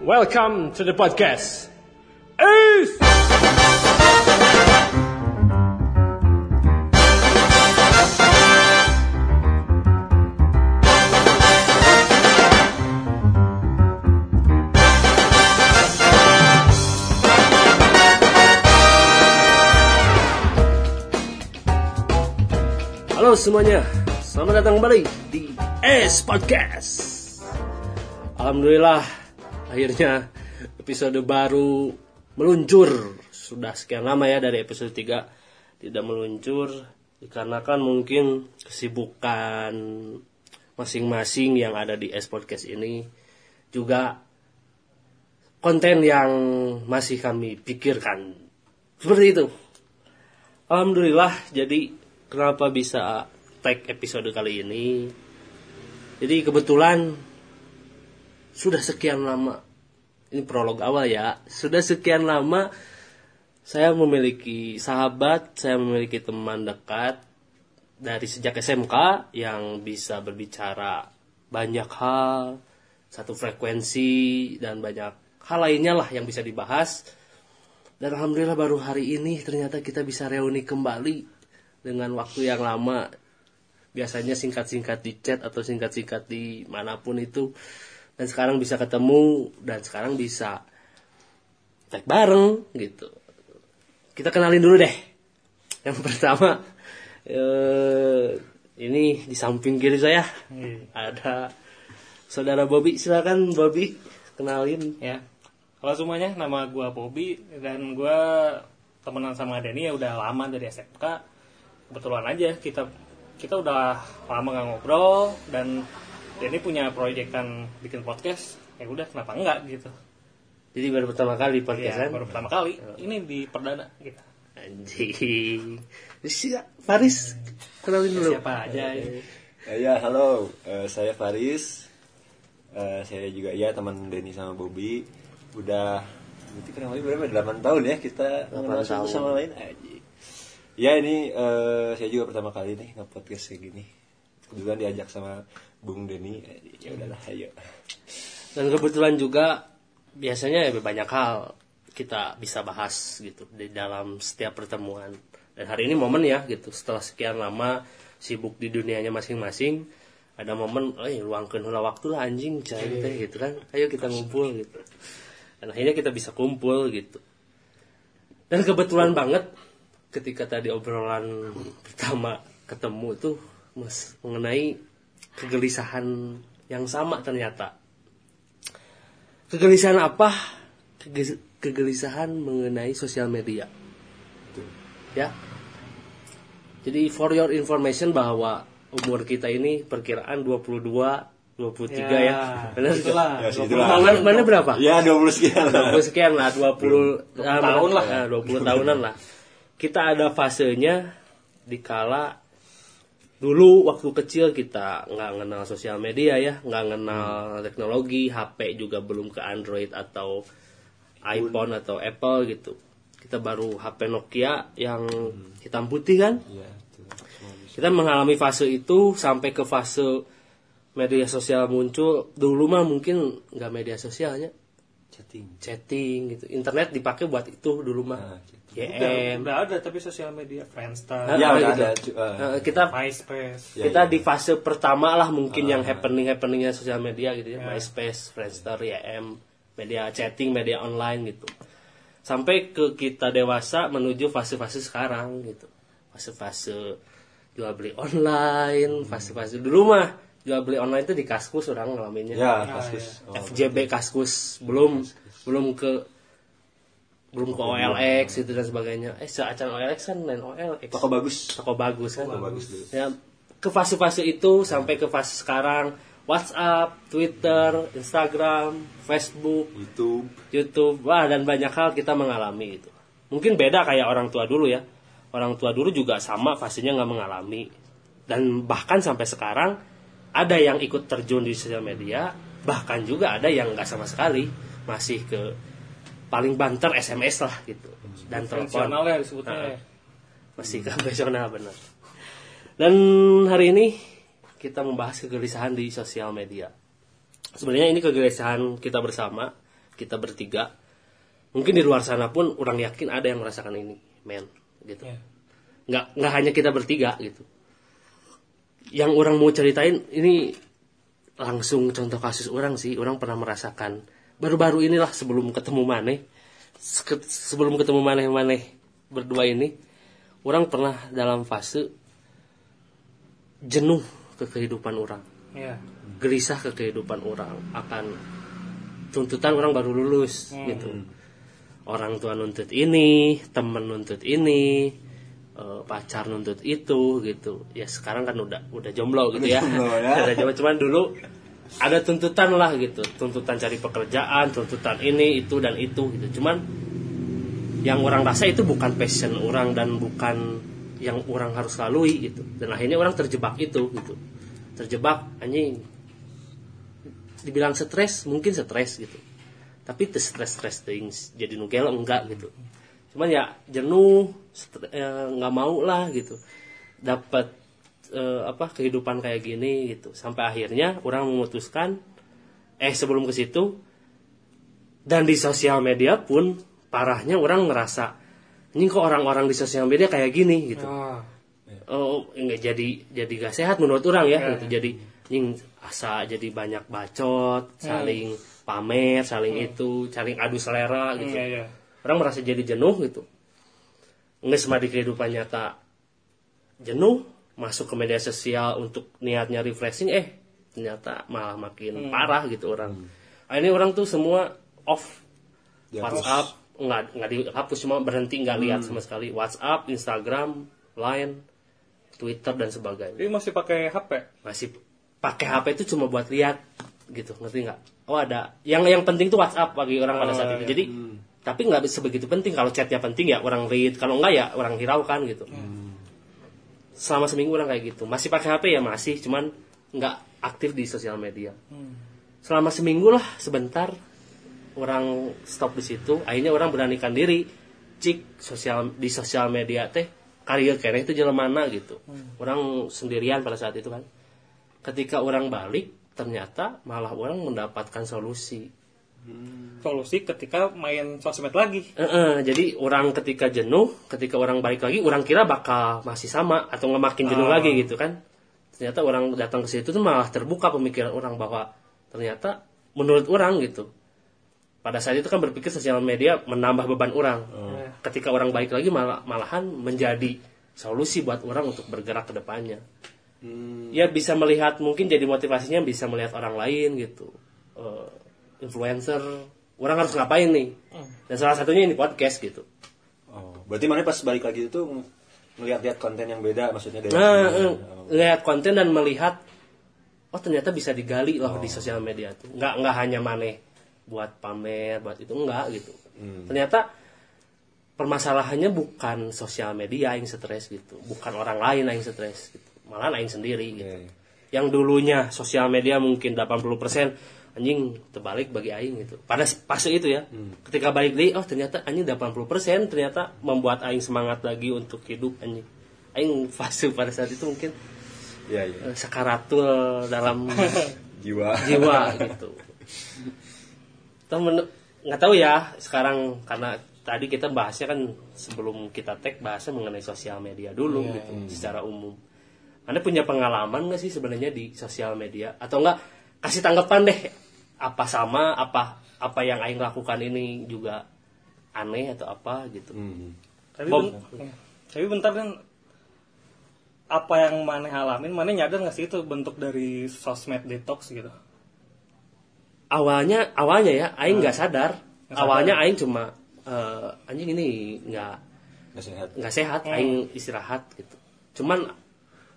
Welcome to the podcast. Ace! Halo semuanya, selamat datang kembali di S Podcast. Alhamdulillah, akhirnya episode baru meluncur. Sudah sekian lama ya dari episode 3 tidak meluncur dikarenakan mungkin kesibukan masing-masing yang ada di S Podcast ini juga konten yang masih kami pikirkan. Seperti itu. Alhamdulillah, jadi kenapa bisa tag episode kali ini? Jadi kebetulan sudah sekian lama, ini prolog awal ya, sudah sekian lama saya memiliki sahabat, saya memiliki teman dekat dari sejak SMK yang bisa berbicara banyak hal, satu frekuensi dan banyak hal lainnya lah yang bisa dibahas. Dan alhamdulillah baru hari ini ternyata kita bisa reuni kembali dengan waktu yang lama. Biasanya singkat-singkat di chat atau singkat-singkat di mana pun itu. Dan sekarang bisa ketemu dan sekarang bisa tag bareng gitu. Kita kenalin dulu deh. Yang pertama eh, ini di samping kiri saya ada saudara Bobby. Silakan Bobby kenalin. Ya. Halo semuanya, nama gua Bobby dan gua temenan sama Denny ya udah lama dari SMK. Kebetulan aja kita kita udah lama gak ngobrol dan Denny punya proyekan bikin podcast. Ya udah kenapa enggak gitu. Jadi baru pertama kali Ya, podcastan. baru pertama kali. Ini di perdana kita. Anjing. Siap, Faris. Kenalin dulu. Siapa aja ini? Eh, Ya, halo. Eh, saya Faris. Eh, saya juga ya teman Denny sama Bobby. Udah berarti kurang lebih berapa? 8 tahun ya kita mengenal satu sama lain. Aji. Ya, ini eh, saya juga pertama kali nih nge-podcast kayak gini. Kebetulan diajak sama Bung Denny. Aji. Ya udahlah, ayo. Dan kebetulan juga biasanya ya banyak hal kita bisa bahas gitu di dalam setiap pertemuan. Dan hari ini momen ya gitu setelah sekian lama sibuk di dunianya masing-masing ada momen, eh luangkan hula waktu lah anjing cai teh gitu kan. Ayo kita ngumpul gitu. Dan akhirnya kita bisa kumpul gitu. Dan kebetulan banget ketika tadi obrolan pertama ketemu tuh mas mengenai kegelisahan yang sama ternyata. Kegelisahan apa? Kege- kegelisahan mengenai sosial media. Ya. Jadi for your information bahwa umur kita ini perkiraan 22 23 ya, Ya, benar itulah. Ya, mana, mana berapa? Ya, 20 sekian. 20 sekian lah 20, ah, tahun lah. ah, 20 tahunan lah. Kita ada fasenya dikala dulu waktu kecil kita nggak kenal sosial media ya nggak kenal teknologi HP juga belum ke Android atau iPhone atau Apple gitu. Kita baru HP Nokia yang hitam putih kan? Ya, itu. kita mengalami fase itu sampai ke fase media sosial muncul. Dulu mah mungkin nggak media sosialnya. Chatting. chatting gitu. Internet dipakai buat itu dulu mah. Ah, YM Udah ada tapi sosial media Friendster, Ah, Ya, ah, udah ada. cu- ah. Eh, kita MySpace. Ya, kita ya. di fase pertama lah mungkin Ah, yang ah. happening happeningnya sosial media gitu ya Ya. MySpace, Friendster, YM, media chatting, media online gitu sampai ke kita dewasa menuju fase-fase sekarang gitu fase-fase jual beli online fase-fase dulu mah jual beli online itu di kaskus orang ngalaminnya Ya, kasus. Oh, FJB kaskus belum belum ke belum ke OLX gitu dan sebagainya eh seacan OLX kan lain OLX Toko bagus. toko bagus kan Toko bagus dulu. ya ke fase-fase itu sampai ke fase sekarang WhatsApp, Twitter, Instagram, Facebook, YouTube. YouTube, wah dan banyak hal kita mengalami itu. Mungkin beda kayak orang tua dulu ya. Orang tua dulu juga sama fasenya nggak mengalami. Dan bahkan sampai sekarang ada yang ikut terjun di sosial media, bahkan juga ada yang nggak sama sekali, masih ke paling banter SMS lah gitu. Dan telepon ya disebutnya. Nah. ya. masih konvensional benar. Dan hari ini kita membahas kegelisahan di sosial media. Sebenarnya ini kegelisahan kita bersama. kita bertiga mungkin di luar sana pun orang yakin ada yang merasakan ini men gitu Iya. nggak nggak hanya kita bertiga gitu yang orang mau ceritain ini langsung contoh kasus orang sih orang pernah merasakan baru-baru inilah sebelum ketemu Maneh. Sebelum ketemu Maneh Maneh berdua ini orang pernah dalam fase jenuh ke kehidupan orang. Iya. gelisah ke kehidupan orang akan tuntutan orang baru lulus gitu. Orang tua nuntut ini temen nuntut ini eh, pacar nuntut itu gitu. Ya sekarang kan udah udah jomblo gitu ya, jomblo ya. udah jomblo. Cuman dulu ada tuntutan lah gitu. Tuntutan cari pekerjaan tuntutan ini itu dan itu gitu. Cuman yang orang rasa itu bukan passion orang dan bukan yang orang harus lalui gitu. Dan akhirnya orang terjebak itu gitu. Terjebak anjing. Dibilang stres mungkin stres gitu. Tapi itu stres stres things jadi nugel enggak gitu. Cuman ya jenuh eh, nggak mau lah gitu. Dapat eh, apa kehidupan kayak gini gitu. Sampai akhirnya orang memutuskan eh sebelum ke situ dan di sosial media pun parahnya orang ngerasa ini kok orang-orang di sosial media kayak gini? gitu. Oh. oh enggak jadi jadi gak sehat menurut orang ya gitu. Jadi nying asa jadi banyak bacot saling pamer saling itu saling adu selera gitu. Iya, iya. orang merasa jadi jenuh gitu. Nggak di kehidupan nyata jenuh masuk ke media sosial untuk niatnya refreshing eh ternyata malah makin parah gitu orang. Akhirnya orang tuh semua off. Dihapus. WhatsApp nggak nggak dihapus cuma berhenti nggak lihat sama sekali. WhatsApp Instagram Line Twitter dan sebagainya. Jadi masih pakai HP. masih pakai HP itu cuma buat lihat gitu ngerti nggak? Oh ada. Yang yang penting tuh WhatsApp bagi orang pada saat itu. jadi tapi nggak sebegitu penting. Kalau chatnya penting ya orang read. Kalau enggak ya orang hiraukan gitu selama seminggu orang kayak gitu. Masih pakai HP ya masih cuman nggak aktif di sosial media. Selama seminggu lah sebentar orang stop di situ. Akhirnya orang beranikan diri cik sosial di sosial media teh karya kene itu jalan mana? gitu. Orang sendirian pada saat itu kan. Ketika orang balik ternyata malah orang mendapatkan solusi Solusi ketika main sosmed lagi. Eh, jadi orang ketika jenuh, ketika orang balik lagi, orang kira bakal masih sama atau nggak makin jenuh lagi gitu kan. Ternyata orang datang ke situ tuh malah terbuka pemikiran orang bahwa ternyata menurut orang gitu. Pada saat itu kan berpikir sosial media menambah beban orang. Ketika orang balik lagi malah malahan menjadi solusi buat orang untuk bergerak ke depannya. Ya bisa melihat mungkin jadi motivasinya bisa melihat orang lain gitu. Eh, influencer orang harus ngapain nih? Dan salah satunya ini podcast gitu. Oh, berarti mana pas balik lagi itu ngeliat-lihat konten yang beda maksudnya dari nah eh, lihat konten dan melihat oh ternyata bisa digali loh di sosial media tuh. Nggak nggak hanya maneh buat pamer buat itu enggak gitu. Ternyata permasalahannya bukan sosial media yang stres gitu. Bukan orang lain yang stres gitu. Malah aing sendiri gitu. Yang dulunya sosial media mungkin 80% anjing terbalik bagi aing gitu. Pada fase itu ya. Ketika balik lagi oh ternyata anjing 80% ternyata membuat aing semangat lagi untuk hidup anjing. Aing fase pada saat itu mungkin Iya, iya. eh, sakaratul dalam Jiwa. jiwa gitu. Temen nggak tahu ya sekarang karena tadi kita bahasnya kan sebelum kita tag bahasnya mengenai sosial media dulu gitu secara umum. Anda punya pengalaman nggak sih sebenarnya di sosial media? Atau enggak kasih tanggapan deh apa sama apa apa yang aing lakukan ini juga aneh atau apa gitu Hmm. Tapi, Bom. ben- ya. tapi bentar kan apa yang maneh alamin, maneh nyadar nggak sih itu bentuk dari sosmed detox gitu? awalnya awalnya ya aing nggak sadar Nggak awalnya aing cuma eh, anjing ini nggak Nggak sehat. nggak sehat aing istirahat gitu cuman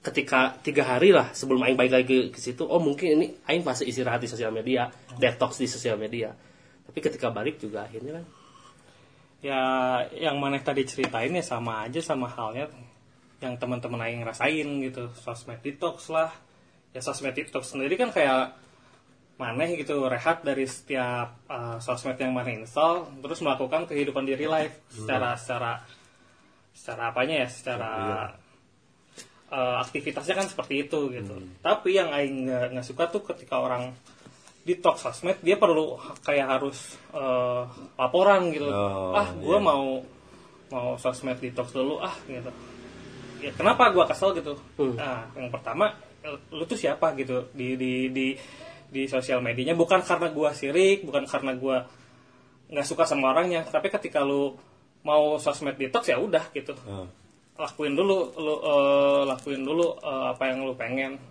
ketika tiga hari lah sebelum aing balik lagi ke situ oh mungkin ini aing fase istirahat di sosial media detox di sosial media. Tapi ketika balik juga akhirnya kan. Ya, yang maneh tadi ceritain ya sama aja sama halnya yang teman-teman aing rasain gitu, sosmed detox lah. Ya sosmed detox sendiri kan kayak maneh gitu rehat dari setiap uh, sosmed yang maneh install, terus melakukan kehidupan di real life secara secara secara apanya ya, secara uh, aktivitasnya kan seperti itu gitu. Tapi yang aing nggak suka tuh ketika orang detox sosmed dia perlu kayak harus eh, laporan gitu. Oh, ah gue iya. mau mau sosmed detox dulu ah gitu. Ya kenapa gue kesel? gitu. Hmm. nah yang pertama lu tuh siapa? gitu. Di di di di sosial medianya. Bukan karena gue sirik bukan karena gue nggak suka sama orangnya. Tapi ketika lu mau sosmed detox ya udah gitu. Oh. Lakuin dulu lu eh, lakuin dulu eh, apa yang lu pengen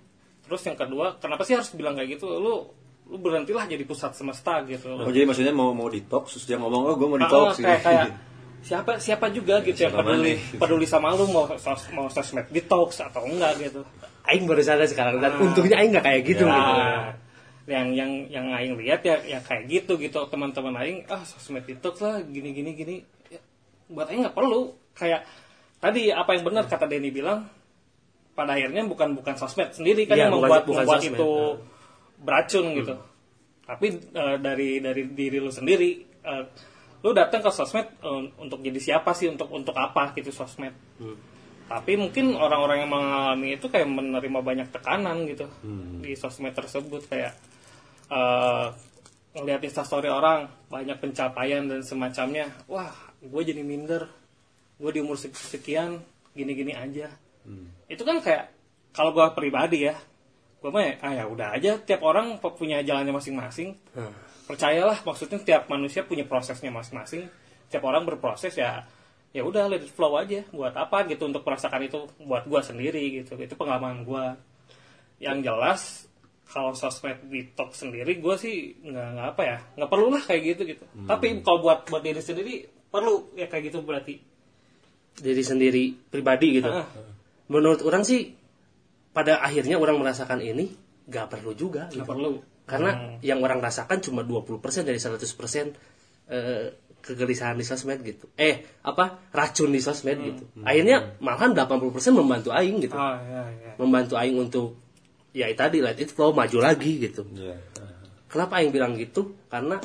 terus yang kedua kenapa sih harus bilang kayak gitu lu lu berhentilah jadi pusat semesta gitu Oh, jadi maksudnya mau mau detox terus dia ngomong oh gue mau Ah, detox kayak, gitu. kayak siapa siapa juga gitu yang Siapa peduli mana? peduli sama lu mau sos, mau sosmed detox atau enggak gitu Aing baru sadar sekarang dan Ah. untungnya Aing nggak kayak gitu Ya. gitu. Nah, yang yang yang aing lihat ya ya kayak gitu gitu teman-teman aing ah sosmed detox lah gini gini gini Ya, buat aing nggak perlu kayak tadi apa yang benar kata Denny bilang pada akhirnya bukan bukan sosmed sendiri kan Iya, yang bukan- membuat bukan membuat sosmed. itu Nah. beracun gitu. Tapi eh, dari dari diri lu sendiri eh, lu datang ke sosmed eh, untuk jadi siapa sih? Untuk untuk apa gitu sosmed? Tapi mungkin orang-orang yang mengalami itu kayak menerima banyak tekanan gitu di sosmed tersebut. Kayak eh ngeliat instastory orang banyak pencapaian dan semacamnya. Wah gue jadi minder gue di umur sek- sekian gini-gini aja. Itu kan kayak kalau gue pribadi ya gue mah ya, ah ya udah aja tiap orang pu- punya jalannya masing-masing. Nah, percayalah maksudnya tiap manusia punya prosesnya masing-masing. Tiap orang berproses ya ya udah let it flow aja. Buat apa gitu untuk merasakan itu buat gua sendiri gitu. Itu pengalaman gua. Yang jelas kalau sosmed detox sendiri gua sih nggak nggak apa ya nggak perlu lah kayak gitu gitu. Tapi kalau buat buat diri sendiri perlu. Ya kayak gitu berarti diri sendiri pribadi gitu. Ah. Menurut orang sih pada akhirnya orang merasakan ini nggak perlu juga gitu. nggak perlu Karena yang orang rasakan cuma 20% dari 100% eh, kegelisahan di sosmed gitu. Eh, apa? racun di sosmed gitu. Akhirnya malahan 80% membantu aing gitu. ah ya ya Membantu aing untuk ya itu tadi let it flow maju lagi gitu. Iya. Kenapa aing bilang gitu? Karena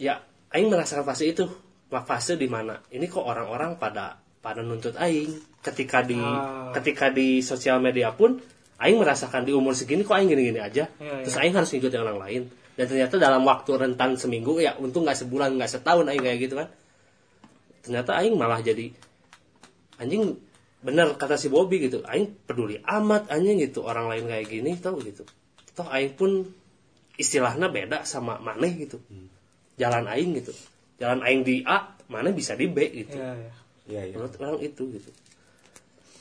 ya aing merasakan fase itu, fase di mana ini kok orang-orang pada pada nuntut aing ketika di Ah. ketika di sosial media pun aing merasakan di umur segini kok aing gini-gini aja. Iya, Terus aing harus ngikutin orang lain. Dan ternyata dalam waktu rentan seminggu ya untung nggak sebulan nggak setahun aing kayak gitu kan. Ternyata aing malah jadi anjing bener kata si Bobby gitu aing peduli amat anjing gitu orang lain kayak gini tau gitu toh aing pun istilahnya beda sama maneh gitu jalan aing gitu jalan aing di A mana bisa di B gitu. Ya, ya. Iya, iya. menurut orang itu gitu.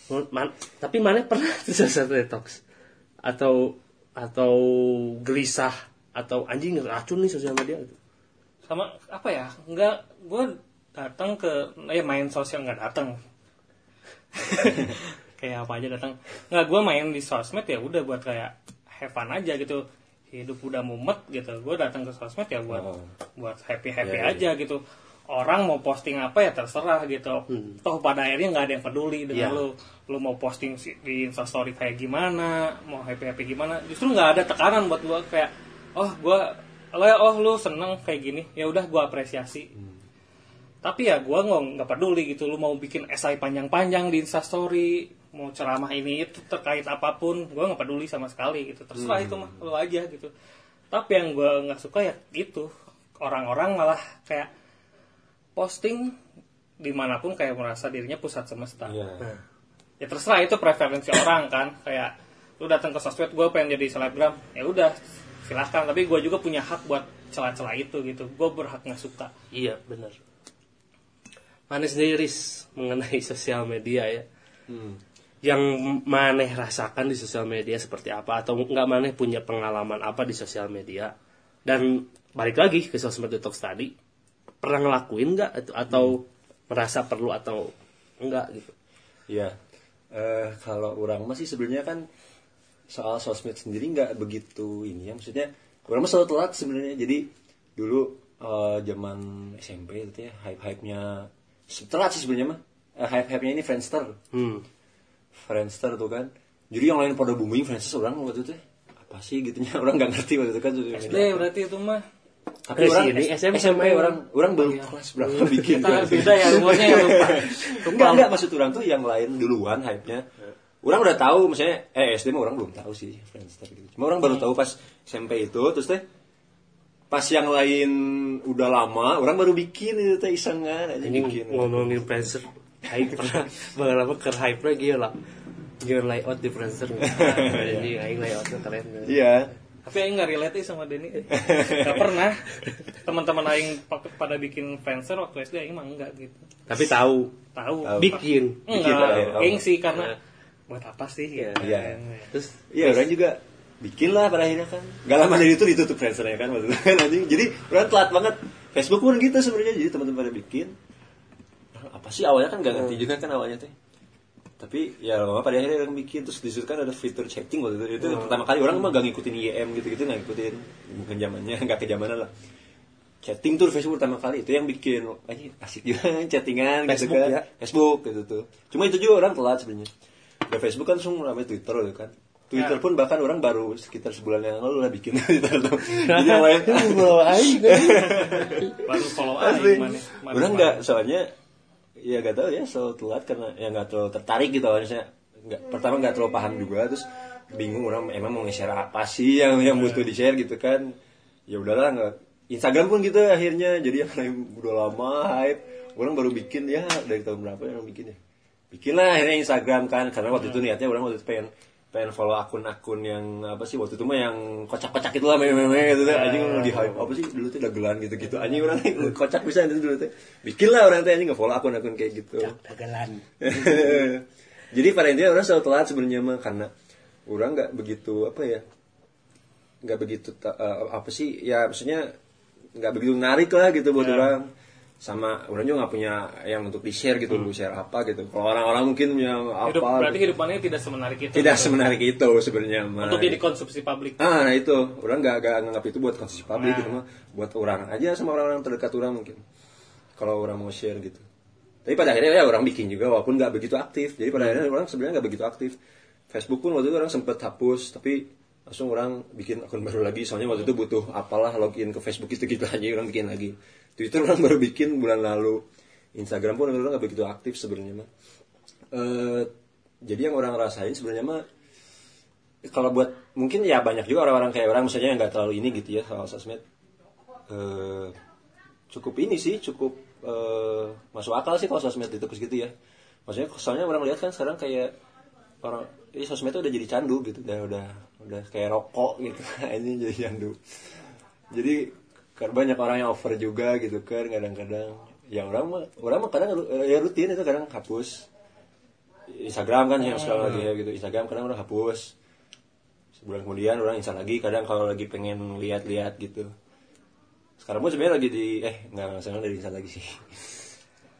Menurut man, tapi mana pernah tersesat detox? Atau atau gelisah atau anjing racun nih sosial media gitu. sama apa ya? Nggak gue datang ke eh main sosial nggak datang. Kayak apa aja datang. Nggak gue main di sosmed ya udah buat kayak have fun aja gitu hidup udah mumet gitu. Gue datang ke sosmed ya buat Oh. buat happy happy Iya, iya. aja gitu. Orang mau posting apa ya terserah gitu. Toh pada akhirnya nggak ada yang peduli dengan Iya. lu. Lu mau posting di instastory kayak gimana mau happy happy gimana. Justru nggak ada tekanan buat gue kayak oh gue lo oh lu seneng kayak gini. Ya udah gue apresiasi. Tapi ya gue nggak nggak peduli gitu. Lu mau bikin esai panjang-panjang di instastory mau ceramah ini itu terkait apa pun gue nggak peduli sama sekali gitu. Terserah itu mah lu aja gitu. Tapi yang gue nggak suka ya itu. Orang-orang malah kayak posting di mana pun kayak merasa dirinya pusat semesta. Iya. ya terserah itu preferensi orang kan. Kayak lu datang ke sosmed gue pengen jadi selebgram. Ya udah silahkan. Tapi gue juga punya hak buat celah-celah itu gitu. Gue berhak nggak suka. Iya benar. Mana sendiri mengenai sosial media ya. Hmm. Yang maneh rasakan di sosial media seperti apa atau nggak maneh punya pengalaman apa di sosial media. Dan balik lagi ke sosmed detox tadi pernah ngelakuin nggak? Atau, atau merasa perlu atau enggak gitu? Iya. Eh, kalau orang masih sebenarnya kan soal sosmed sendiri nggak begitu ini ya. Maksudnya orang mah selalu telat sebenarnya. Jadi dulu eh, zaman SMP itu ya hype hype nya telat sih sebenarnya mah. Hype hype nya ini Friendster. Hmm. Friendster tuh kan. Jadi yang lain pada booming Friendster orang waktu itu apa sih gitunya? Orang nggak ngerti waktu itu kan SD berarti itu mah. Tapi orang sini, SMP. SMP orang orang baru kelas berapa bikin kita kan. beda ya umurnya ya lupa. Enggak enggak maksud orang tuh yang lain duluan hype-nya. Orang udah tahu misalnya eh SD mah orang belum tahu sih Friendster gitu. Cuma orang baru tahu pas SMP itu terus teh pas yang lain udah lama orang baru bikin itu teh isengan aja ini bikin. ngomongin Friendster hype pernah bagaimana ke hype lagi ya lah Gimana layout di Friendster Jadi aing layoutnya keren Iya. Tapi Aing nggak relate sih sama Denny. Gak pernah. Teman-teman Aing pada bikin Friendster waktu SD Aing mah enggak gitu. Tapi tahu Tahu. Bikin Bikin, Enggak. ya. Aing sih karena buat apa sih? Iya. Iya. Terus Iya orang juga bikin lah pada akhirnya kan. Gak lama dari itu ditutup Friendster-nya kan kan anjing. Jadi orang telat banget. Facebook pun gitu sebenarnya jadi teman-teman pada bikin. Apa sih awalnya kan gak ngerti juga kan awalnya teh. Tapi ya lama pada akhirnya orang bikin terus di situ kan ada fitur chatting waktu itu. Itu pertama kali orang mah gak ngikutin IM gitu-gitu gak ngikutin bukan zamannya gak kejamanan lah. Chatting tuh di Facebook pertama kali itu yang bikin aja asik juga chattingan gitu Facebook kan. ya? Facebook gitu tuh. Cuma itu juga orang telat sebenarnya. Udah Facebook kan langsung ramai Twitter gitu kan. Twitter Ya. pun bahkan orang baru sekitar sebulan yang lalu lah bikin Twitter tuh. Jadi yang lain Baru follow Asli. Aing mana. mana- Orang nggak soalnya ya gak tahu ya selalu telat karena ya nggak terlalu tertarik gitu awalnya. Nggak, pertama nggak terlalu paham juga terus bingung orang emang mau nge-share apa sih yang yang butuh di share gitu kan. Ya udahlah nggak Instagram pun gitu akhirnya jadi yang lain udah lama hype. Orang baru bikin ya dari tahun berapa ya orang bikin ya? Bikin lah akhirnya Instagram kan karena waktu itu niatnya orang waktu itu pengen pengen follow akun-akun yang apa sih waktu itu mah yang kocak-kocak itu lah meme-meme gitu tuh. Anjing lagi hype. apa sih dulu tuh dagelan gitu-gitu. Anjing orang kocak bisa itu dulu tuh. Bikin lah orang tuh anjing nge-follow akun-akun kayak gitu. Dagelan. Jadi pada intinya orang selalu telat sebenarnya mah karena orang nggak begitu apa ya nggak begitu eh, apa sih ya maksudnya nggak begitu menarik lah gitu buat orang sama orang juga nggak punya yang untuk di share gitu lu share apa gitu. Kalau orang-orang mungkin yang apa Hidup, berarti gitu. hidupannya tidak semenarik itu. tidak semenarik itu sebenarnya Untuk jadi konsumsi publik. ah nah itu. Orang nggak nggak nganggap itu buat konsumsi publik gitu mah buat orang aja sama orang-orang terdekat orang mungkin. Kalau orang mau share gitu. Tapi pada akhirnya ya orang bikin juga walaupun nggak begitu aktif. Jadi pada akhirnya orang sebenarnya nggak begitu aktif. Facebook pun waktu itu orang sempet hapus tapi langsung orang bikin akun baru lagi. Soalnya waktu itu butuh apalah login ke Facebook itu gitu aja orang bikin lagi Twitter orang baru bikin bulan lalu. Instagram pun orang nggak begitu aktif sebenarnya mah Eh, jadi yang orang rasain sebenarnya mah kalau buat mungkin ya banyak juga orang-orang kayak orang misalnya yang nggak terlalu ini gitu ya soal sosmed. Eh, cukup ini sih cukup eh, masuk akal sih kalau sosmed itu gitu ya. Maksudnya soalnya orang lihat kan sekarang kayak orang ini sosmed itu udah jadi candu gitu udah udah udah kayak rokok gitu. Ini jadi candu. Jadi kan banyak orang yang over juga gitu kan kadang-kadang. Ya orang mah orang mah kadang ya rutin itu kadang hapus. Instagram kan yang sekarang lagi ya gitu. Instagram kadang orang hapus. Sebulan kemudian orang install lagi kadang kalau lagi pengen lihat-lihat gitu. Sekarang pun sebenarnya lagi di eh nggak sekarang dari install lagi sih.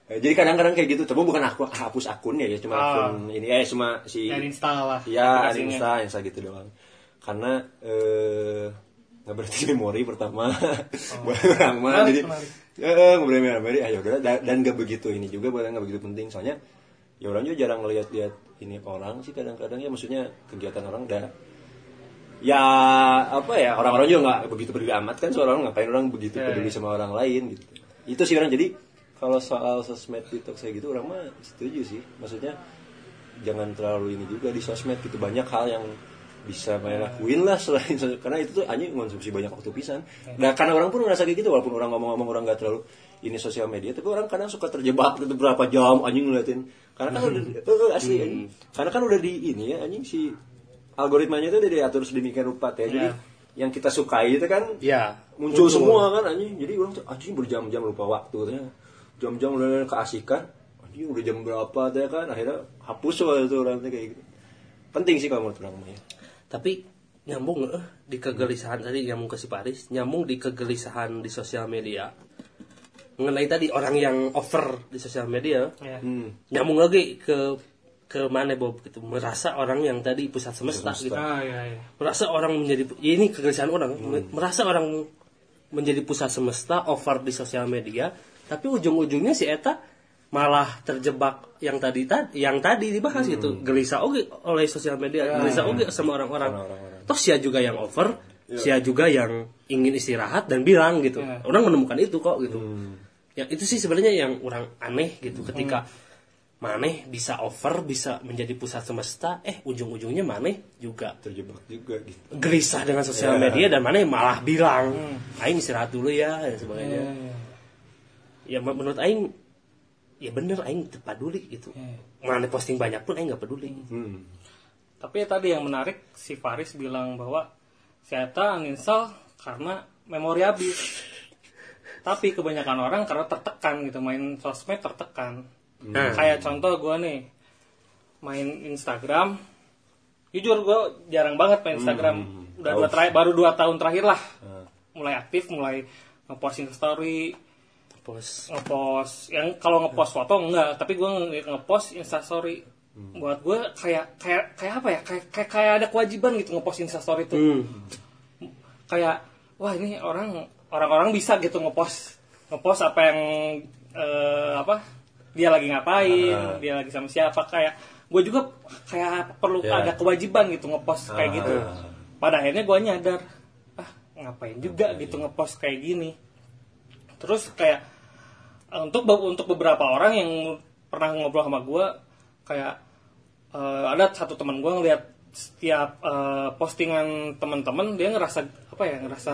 Eh, jadi kadang-kadang kayak gitu. Tapi bukan aku hapus akunnya ya cuma Ah. akun ini. Eh cuma si Dan install lah. ya aplikasinya. insta insta gitu doang. Karena eh nggak berarti memori pertama buat orang mah jadi eh boleh memori ayo udah dan dan nggak begitu ini juga buat nggak begitu penting. Soalnya ya orang juga jarang ngeliat-liat ini orang sih kadang-kadang. Ya maksudnya kegiatan orang udah ya apa ya orang-orang juga nggak begitu peduli amat kan soal orang ngapain orang begitu Ya, peduli ya. sama orang lain gitu. Itu sih orang jadi kalau soal sosmed TikTok saya gitu orang mah setuju sih. Maksudnya jangan terlalu ini juga di sosmed gitu. Banyak hal yang bisa main lakuin lah selain karena itu tuh anjing konsumsi banyak waktu pisan. Nah karena orang pun ngerasa kayak gitu walaupun orang ngomong-ngomong orang nggak terlalu ini sosial media tapi orang kadang suka terjebak gitu berapa jam anjing ngeliatin. Karena kan udah eh, asli anjing. karena kan udah di ini ya anjing si algoritmanya itu udah diatur sedemikian rupa ya. Jadi Ya. yang kita sukai itu kan ya muncul semua kan anjing. Jadi orang tuh anjing berjam-jam lupa waktu teh jam-jam udah keasikan. Anjing udah jam berapa teh kan akhirnya hapus waktu itu orang kayak gitu. Penting sih kalau menurut orang ya tapi nyambung eh, di kegelisahan tadi nyambung ke si Paris nyambung di kegelisahan di sosial media mengenai tadi orang yang over di sosial media Ya. hmm. nyambung lagi ke ke mana Bob gitu merasa orang yang tadi pusat semesta, gitu Ah, ya, ya. merasa orang menjadi ya ini kegelisahan orang merasa orang menjadi pusat semesta over di sosial media tapi ujung-ujungnya si Eta malah terjebak yang tadi tadi yang tadi dibahas gitu gelisah oke oleh sosial media gelisah oke sama orang-orang. Toh sia juga yang over sia juga yang ingin istirahat dan bilang gitu. Orang menemukan itu kok gitu. Ya itu sih sebenarnya yang orang aneh gitu ketika maneh bisa over bisa menjadi pusat semesta eh ujung-ujungnya maneh juga. Terjebak juga gitu. Gelisah dengan sosial Ya. media dan maneh malah bilang aing istirahat dulu ya dan sebagainya. Ya men- menurut aing ya bener aing peduli gitu maneh posting banyak pun aing nggak peduli hmm. Tapi tadi yang menarik si Faris bilang bahwa si Eta uninstall karena memori habis. Tapi kebanyakan orang karena tertekan gitu main sosmed tertekan. Nah. Kayak contoh gue nih main Instagram. Jujur gue jarang banget main Instagram. Udah dua terakhir, baru dua tahun terakhir lah. Mulai aktif, mulai ngeposting story, pos ngepost. Yang kalau ngepost foto enggak. Tapi gue ngepost instastory. Buat gue kayak kayak kayak apa ya? Kayak kayak, kayak ada kewajiban gitu ngepost instastory itu hmm. kayak wah ini orang orang-orang bisa gitu ngepost. Ngepost apa yang eh, apa? Dia lagi ngapain? Dia lagi sama siapa? Kayak gue juga kayak perlu Ya. ada kewajiban gitu ngepost kayak gitu. Pada akhirnya gue nyadar ah ngapain juga gitu ngepost kayak gini? Terus kayak untuk untuk beberapa orang yang pernah ngobrol sama gue kayak eh, ada satu teman gue ngeliat setiap eh, postingan teman-teman dia ngerasa apa ya ngerasa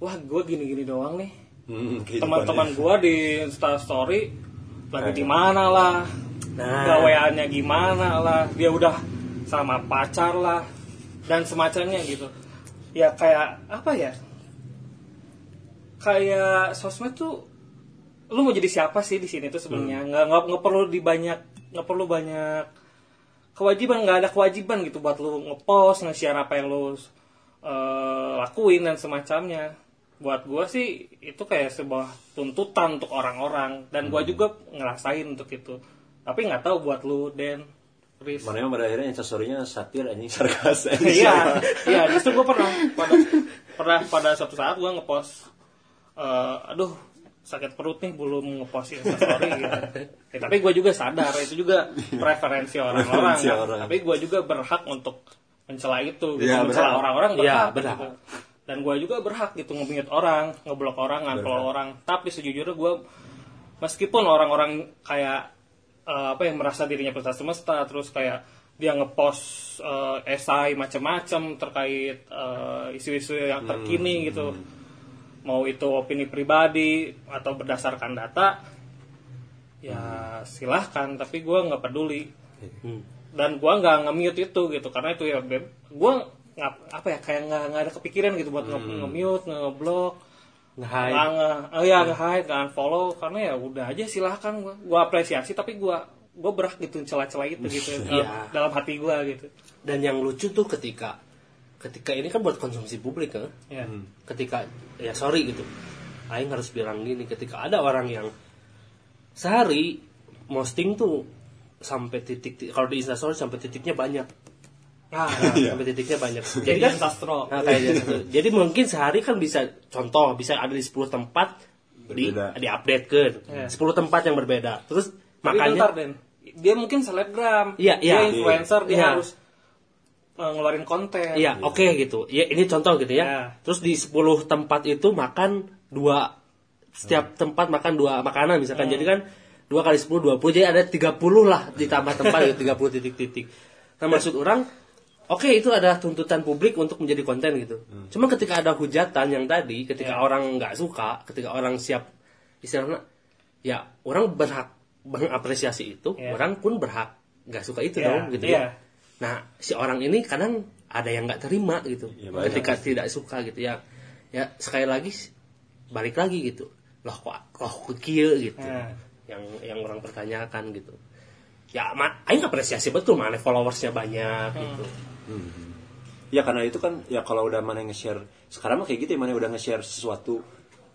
wah gue gini-gini doang nih. Hmm, teman-teman gue di Insta Story lagi di mana lah? Nah. gaweannya gimana lah? Dia udah sama pacar lah dan semacamnya gitu. Ya kayak apa ya? Kayak sosmed tuh lu mau jadi siapa sih di sini tuh sebenarnya? Nggak nggak nggak perlu di banyak nggak perlu banyak kewajiban nggak ada kewajiban gitu buat lu ngepost nge-share apa yang lu eh, lakuin dan semacamnya. Buat gua sih itu kayak sebuah tuntutan untuk orang-orang. Dan gua juga ngerasain untuk itu. Tapi nggak tahu buat lu Dan Riz. Mana yang pada akhirnya instastorynya satir anjing sarkas anjing. iya iya justru gue pernah pada pernah pada suatu saat gue ngepost eh, aduh sakit perut nih belum ngepost instastory gitu. Ya, tapi gue juga sadar itu juga preferensi orang-orang Preferensi kan. orang. tapi gue juga berhak untuk mencela itu gitu. Iya, mencela orang-orang Iya, berhak gitu. dan gue juga berhak gitu nge orang ngeblok orang nge-unfollow orang tapi sejujurnya gue meskipun orang-orang kayak eh, apa yang merasa dirinya pusat semesta terus kayak dia ngepost eh, esai macam-macam terkait eh, isu-isu yang terkini gitu mau itu opini pribadi atau berdasarkan data ya silahkan tapi gue nggak peduli Hmm. dan gue nggak nge-mute itu gitu karena itu ya gue nggak apa ya kayak nggak nggak ada kepikiran gitu buat nge- nge-mute nge-block Nge-hide. oh ya nge hide nggak unfollow karena ya udah aja silahkan gue gue apresiasi tapi gue gue berhak gitu celah-celah itu gitu Iya. dalam hati gue gitu dan yang lucu tuh ketika ketika ini kan buat konsumsi publik kan ya ketika ya sorry gitu Aing harus bilang gini ketika ada orang yang sehari posting tuh sampai titik kalau di instastory sampai titiknya banyak nah, sampai titiknya banyak jadi kan sastro Nah, kayak gitu. Jadi mungkin sehari kan bisa contoh bisa ada di 10 tempat di Berbeda. di update ke Iya. 10 tempat yang berbeda. Terus Tapi bentar, makanya Den. dia mungkin selebgram Iya, dia iya. influencer dia Iya. harus ngeluarin konten iya oke gitu. Ya ini contoh gitu ya. Iya. Terus di 10 tempat itu makan dua setiap tempat makan dua makanan misalkan. Hmm. Jadi kan dua kali 10 20 jadi ada 30 lah ditambah tempat gitu 30 titik-titik. Nah maksud orang Oke itu ada tuntutan publik untuk menjadi konten gitu. Cuma ketika ada hujatan yang tadi, ketika Ya. orang nggak suka, ketika orang siap istilahnya, ya orang berhak mengapresiasi itu, Ya. orang pun berhak nggak suka itu Ya, dong gitu iya. ya. Nah si orang ini kadang ada yang nggak terima gitu, Ya, banyak. ketika tidak suka gitu ya. Ya sekali lagi balik lagi gitu, loh kok loh kok kieu gitu, Ya. yang yang orang pertanyakan gitu. Ya, ma, aing apresiasi betul mana followersnya banyak gitu. Ya karena itu kan ya kalau udah mana nge-share sekarang mah kayak gitu ya mana udah nge-share sesuatu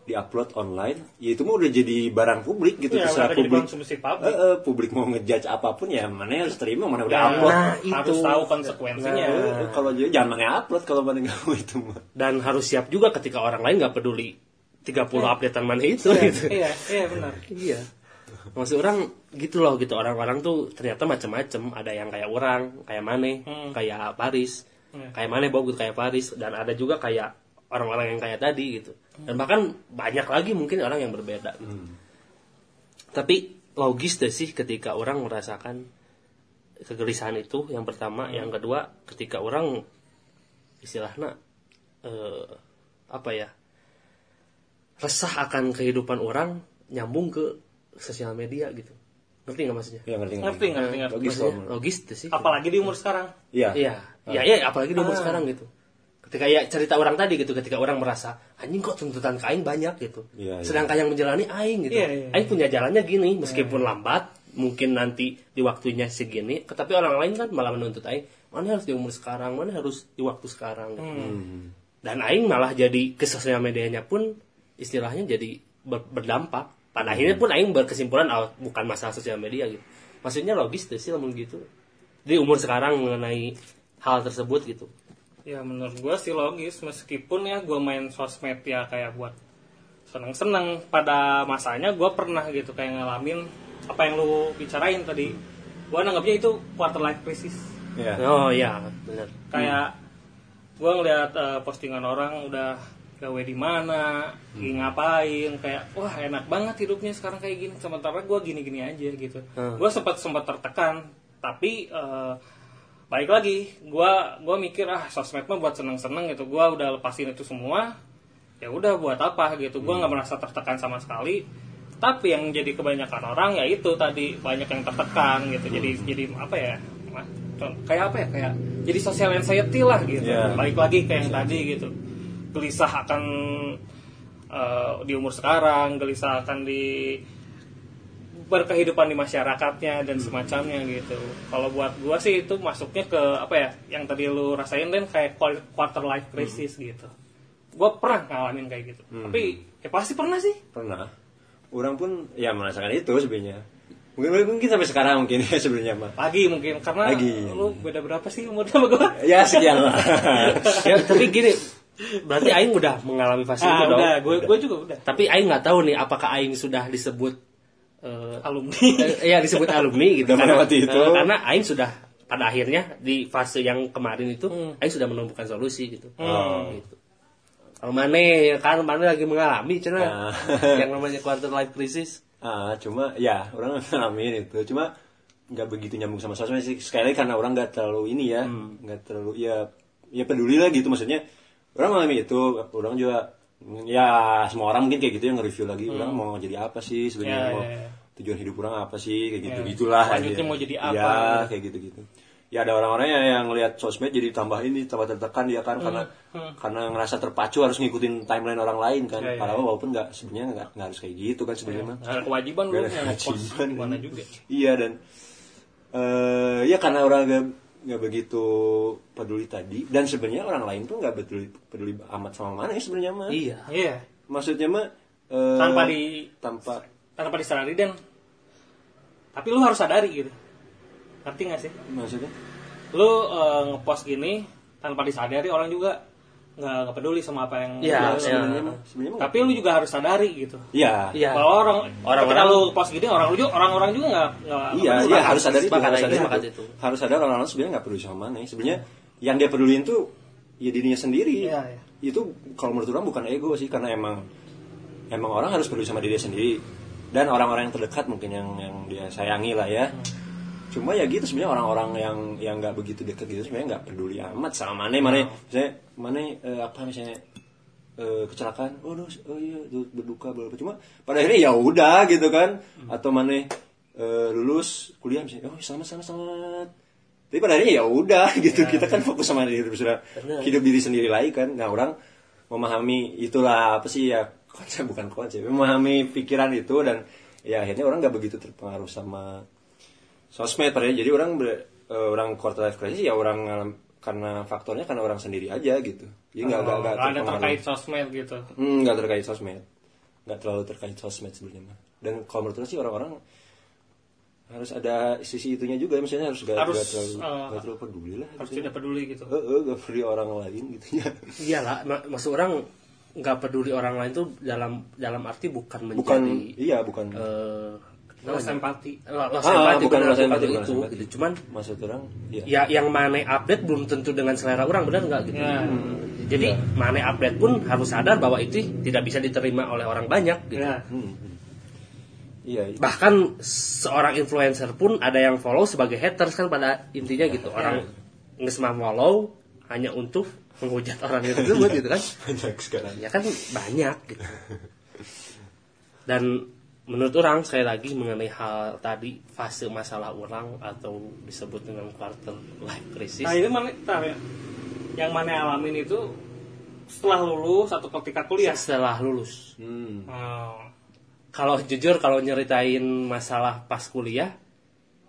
di-upload online, ya itu mah udah jadi barang publik gitu Ya, terserah publik. konsumsi publik. Eh, eh, publik mau ngejudge apa pun ya mana harus terima mana udah Ya, upload. Nah, harus itu. tahu konsekuensinya Eh, kalau jadi jangan mana upload kalau mana nggak mau itu mah. dan harus siap juga ketika orang lain nggak peduli 30 updatean mana itu iya gitu. iya iya benar Iya. Maksud orang gitu loh gitu orang-orang tuh ternyata macam-macam. Ada yang kayak orang, kayak Mane, Hmm. kayak Paris, Iya. kayak Mane bagus kayak Paris dan ada juga kayak orang-orang yang kayak tadi gitu. Dan bahkan banyak lagi mungkin orang yang berbeda. gitu. Tapi logis deh sih ketika orang merasakan kegelisahan itu yang pertama. Yang kedua ketika orang istilahnya eh, apa ya resah akan kehidupan orang nyambung ke sosial media gitu. Ngerti nggak maksudnya? Ya ngerti ngerti. Ngerti ngerti Logis Maksudnya, logis deh sih. Apalagi di umur sekarang. Iya. Iya, iya, iya, apalagi di umur sekarang gitu. Ketika ya cerita orang tadi gitu, ketika orang merasa anjing kok tuntutan ke aing banyak gitu. Iya, iya. Sedangkan yang menjalani aing gitu. Iya, iya. Aing punya jalannya gini, meskipun lambat, mungkin nanti di waktunya segini, tapi orang lain kan malah menuntut aing, mana harus di umur sekarang, mana harus di waktu sekarang. gitu. Hmm. Dan aing malah jadi ke sosial medianya pun istilahnya jadi ber- berdampak. Pada akhirnya pun aing berkesimpulan oh, bukan masalah sosial media gitu. Maksudnya logis deh sih namun gitu. Di umur sekarang mengenai hal tersebut gitu. Ya menurut gue sih logis meskipun ya gue main sosmed ya kayak buat seneng-seneng pada masanya gue pernah gitu kayak ngalamin apa yang lu bicarain tadi gue nanggapnya itu quarter life crisis Iya. Oh iya, benar. kayak gue ngeliat eh, postingan orang udah gawe di mana, lagi ngapain, kayak wah enak banget hidupnya sekarang kayak gini. Sementara gue gini-gini aja gitu. Hmm. Gue sempat sempat tertekan, tapi eh, baik lagi, gue gua mikir ah sosmed mah buat seneng-seneng gitu. Gue udah lepasin itu semua, ya udah buat apa gitu. Gue nggak merasa tertekan sama sekali. Tapi yang jadi kebanyakan orang ya itu tadi banyak yang tertekan gitu. Jadi jadi apa ya? Kayak apa ya? Kayak jadi social anxiety lah gitu. Iya. Balik lagi kayak yang tadi gitu. Gelisah akan eh, di umur sekarang, gelisah akan di berkehidupan di masyarakatnya dan semacamnya gitu. Kalau buat gua sih itu masuknya ke apa ya? Yang tadi lu rasain dan kayak quar- quarter life crisis gitu. Gua pernah ngalamin kayak gitu. Tapi ya pasti pernah sih. Pernah. Orang pun ya merasakan itu sebenarnya. Mungkin mungkin sampai sekarang mungkin ya sebenarnya mah. Lagi mungkin karena Lagi. lu beda berapa sih umur sama gua? Ya sekian lah. ya, tapi gini, berarti aing udah mengalami fase itu Ah, dong. udah, gue gue juga udah. Tapi aing nggak tahu nih apakah aing sudah disebut eh Alumni. ya disebut alumni gitu Udah melewati itu. eh, karena aing sudah pada akhirnya di fase yang kemarin itu aing sudah menemukan solusi gitu. Oh. Gitu. Kalau mana ya kan mana lagi mengalami cina Nah. yang namanya quarter life crisis. Ah, cuma ya orang ngalamin itu. Cuma nggak begitu nyambung sama sosmed sih. Sekali lagi karena orang nggak terlalu ini ya, nggak terlalu ya ya peduli lah gitu maksudnya. Orang mengalami itu, orang juga ya semua orang mungkin kayak gitu yang nge-review lagi. Orang mau jadi apa sih sebenarnya Ya, mau ya, ya. tujuan hidup orang apa sih kayak gitu gitulah aja. mau jadi apa, Ya, gitu. kayak gitu gitu. Ya ada orang-orang yang, yang lihat sosmed jadi tambah ini tambah tertekan dia kan karena karena ngerasa terpacu harus ngikutin timeline orang lain kan. Padahal walaupun nggak sebenarnya nggak nggak harus kayak gitu kan sebenarnya ada kewajiban lu yang ngepost kewajiban. mana juga. Iya dan eh ya karena orang nggak nggak begitu peduli tadi dan sebenarnya orang lain tuh nggak peduli peduli amat sama mana ya sebenarnya mah. Iya. Iya. Maksudnya mah eh, Tanpa di tanpa tanpa disadari dan tapi lu harus sadari gitu ngerti gak sih maksudnya lu eh, ngepost gini tanpa disadari orang juga nggak nggak peduli sama apa yang Iya, lu- iya. sebenarnya mah tapi lu juga harus sadari gitu iya Iya. kalau orang Orang-orang- ketika lu post gini orang juga orang-orang juga nggak nggak Iya, nggak iya peduli. harus sadar itu, sepakat harus itu, sadar sepakat itu. Harus sadar orang-orang sebenarnya nggak peduli sama mana. Sebenarnya yang dia peduliin tuh ya dirinya sendiri. Iya, iya. Itu kalau menurut orang bukan ego sih, karena emang emang orang harus peduli sama dirinya sendiri dan orang-orang yang terdekat mungkin yang yang dia sayangi lah ya. Cuma ya gitu sebenarnya orang-orang yang yang nggak begitu dekat gitu sebenarnya nggak peduli amat sama mana mana. Misalnya mana eh, apa misalnya eh, kecelakaan, oh, no, oh iya du- berduka berapa cuma pada akhirnya ya udah gitu kan. Atau mana eh, lulus kuliah misalnya oh selamat selamat selamat. Tapi pada akhirnya ya udah gitu. Kita kan fokus sama diri sudah hidup diri sendiri lagi kan. Nah orang memahami itulah apa sih ya konsep bukan konsep memahami pikiran itu dan ya akhirnya orang nggak begitu terpengaruh sama sosmed padahal jadi orang ber- eh, orang quarter life crisis ya orang ngalam- karena faktornya karena orang sendiri aja gitu. Jadi nggak nggak Oh, nggak ada terkait sosmed gitu. Hmm, nggak terkait sosmed. Nggak terlalu terkait sosmed sebenarnya mah. dan kalau menurut saya sih orang-orang harus ada sisi itunya juga. Misalnya harus nggak Harus, nggak terlalu eh, nggak terlalu peduli lah. harus gitu. tidak peduli gitu. Eh, eh, nggak peduli orang lain gitu ya. Iyalah, mak- maksud orang nggak peduli orang lain tuh dalam dalam arti bukan menjadi bukan iya bukan. eh, Namanya? empati Lo- lost Ah, empati, bukan bukan empati, itu, empati. gitu. Cuman maksud orang iya ya yang mana update belum tentu dengan selera orang benar nggak gitu. Ya. Jadi mana update pun harus sadar bahwa itu tidak bisa diterima oleh orang banyak gitu. ya Hmm, hmm. iya itu. bahkan seorang influencer pun ada yang follow sebagai haters kan pada intinya gitu orang nggak semua follow hanya untuk menghujat orang itu tersebut gitu kan banyak sekarang ya kan banyak gitu dan menurut orang sekali lagi mengenai hal tadi fase masalah orang atau disebut dengan quarter life crisis Nah itu mana tar, ya. yang mana alamin itu setelah lulus atau ketika kuliah. setelah lulus hmm. Oh. kalau jujur kalau nyeritain masalah pas kuliah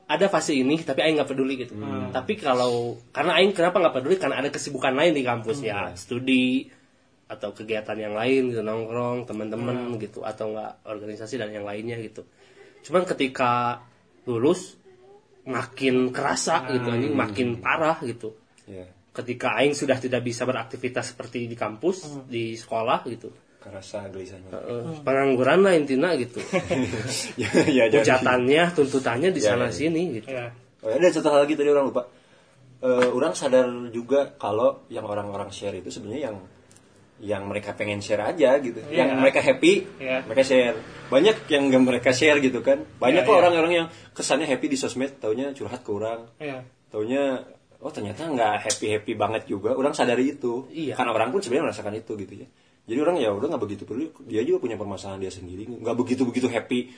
ada fase ini tapi aing nggak peduli gitu tapi kalau karena aing kenapa nggak peduli karena ada kesibukan lain di kampus ya studi atau kegiatan yang lain gitu nongkrong teman-teman gitu atau enggak organisasi dan yang lainnya gitu. Cuman ketika lulus makin kerasa gitu anjing makin parah gitu. Ya ketika aing sudah tidak bisa beraktivitas seperti di kampus di sekolah gitu. Kerasa gelisahnya. Eh, pengangguran lah intinya gitu. Ya ya hujatannya tuntutannya di Ya, sana ya. sini gitu. Ya. oh, ada satu hal lagi tadi orang lupa. Eh, orang sadar juga kalau yang orang-orang share itu sebenarnya yang yang mereka pengen share aja gitu. Iya. yang mereka happy Iya. mereka share. Banyak yang gak mereka share gitu kan. Banyak Iya, kok iya. orang-orang yang kesannya happy di sosmed taunya curhat ke orang. Ya. taunya oh ternyata nggak happy happy banget juga. Orang sadari itu. Iya. karena orang pun sebenarnya merasakan itu gitu ya. Jadi orang ya udah nggak begitu peduli. Dia juga punya permasalahan dia sendiri. Nggak begitu begitu happy.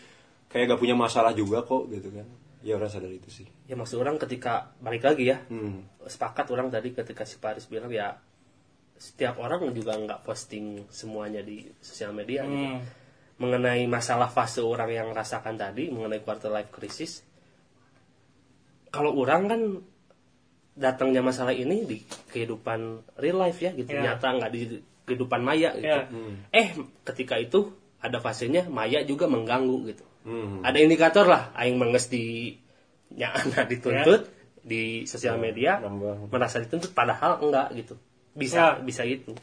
Kayak gak punya masalah juga kok gitu kan. Ya orang sadar itu sih. Ya maksud orang ketika balik lagi ya. Hmm. sepakat orang tadi ketika si Paris bilang ya setiap orang juga nggak posting semuanya di sosial media gitu. Hmm. mengenai masalah fase orang yang rasakan tadi mengenai quarter life crisis kalau orang kan datangnya masalah ini di kehidupan real life ya gitu Ya. nyata nggak di kehidupan maya gitu Ya. eh ketika itu ada fasenya maya juga mengganggu gitu Hmm. ada indikator lah aing menges di nyana dituntut di sosial media nambah. merasa dituntut padahal enggak gitu bisa Ya. bisa gitu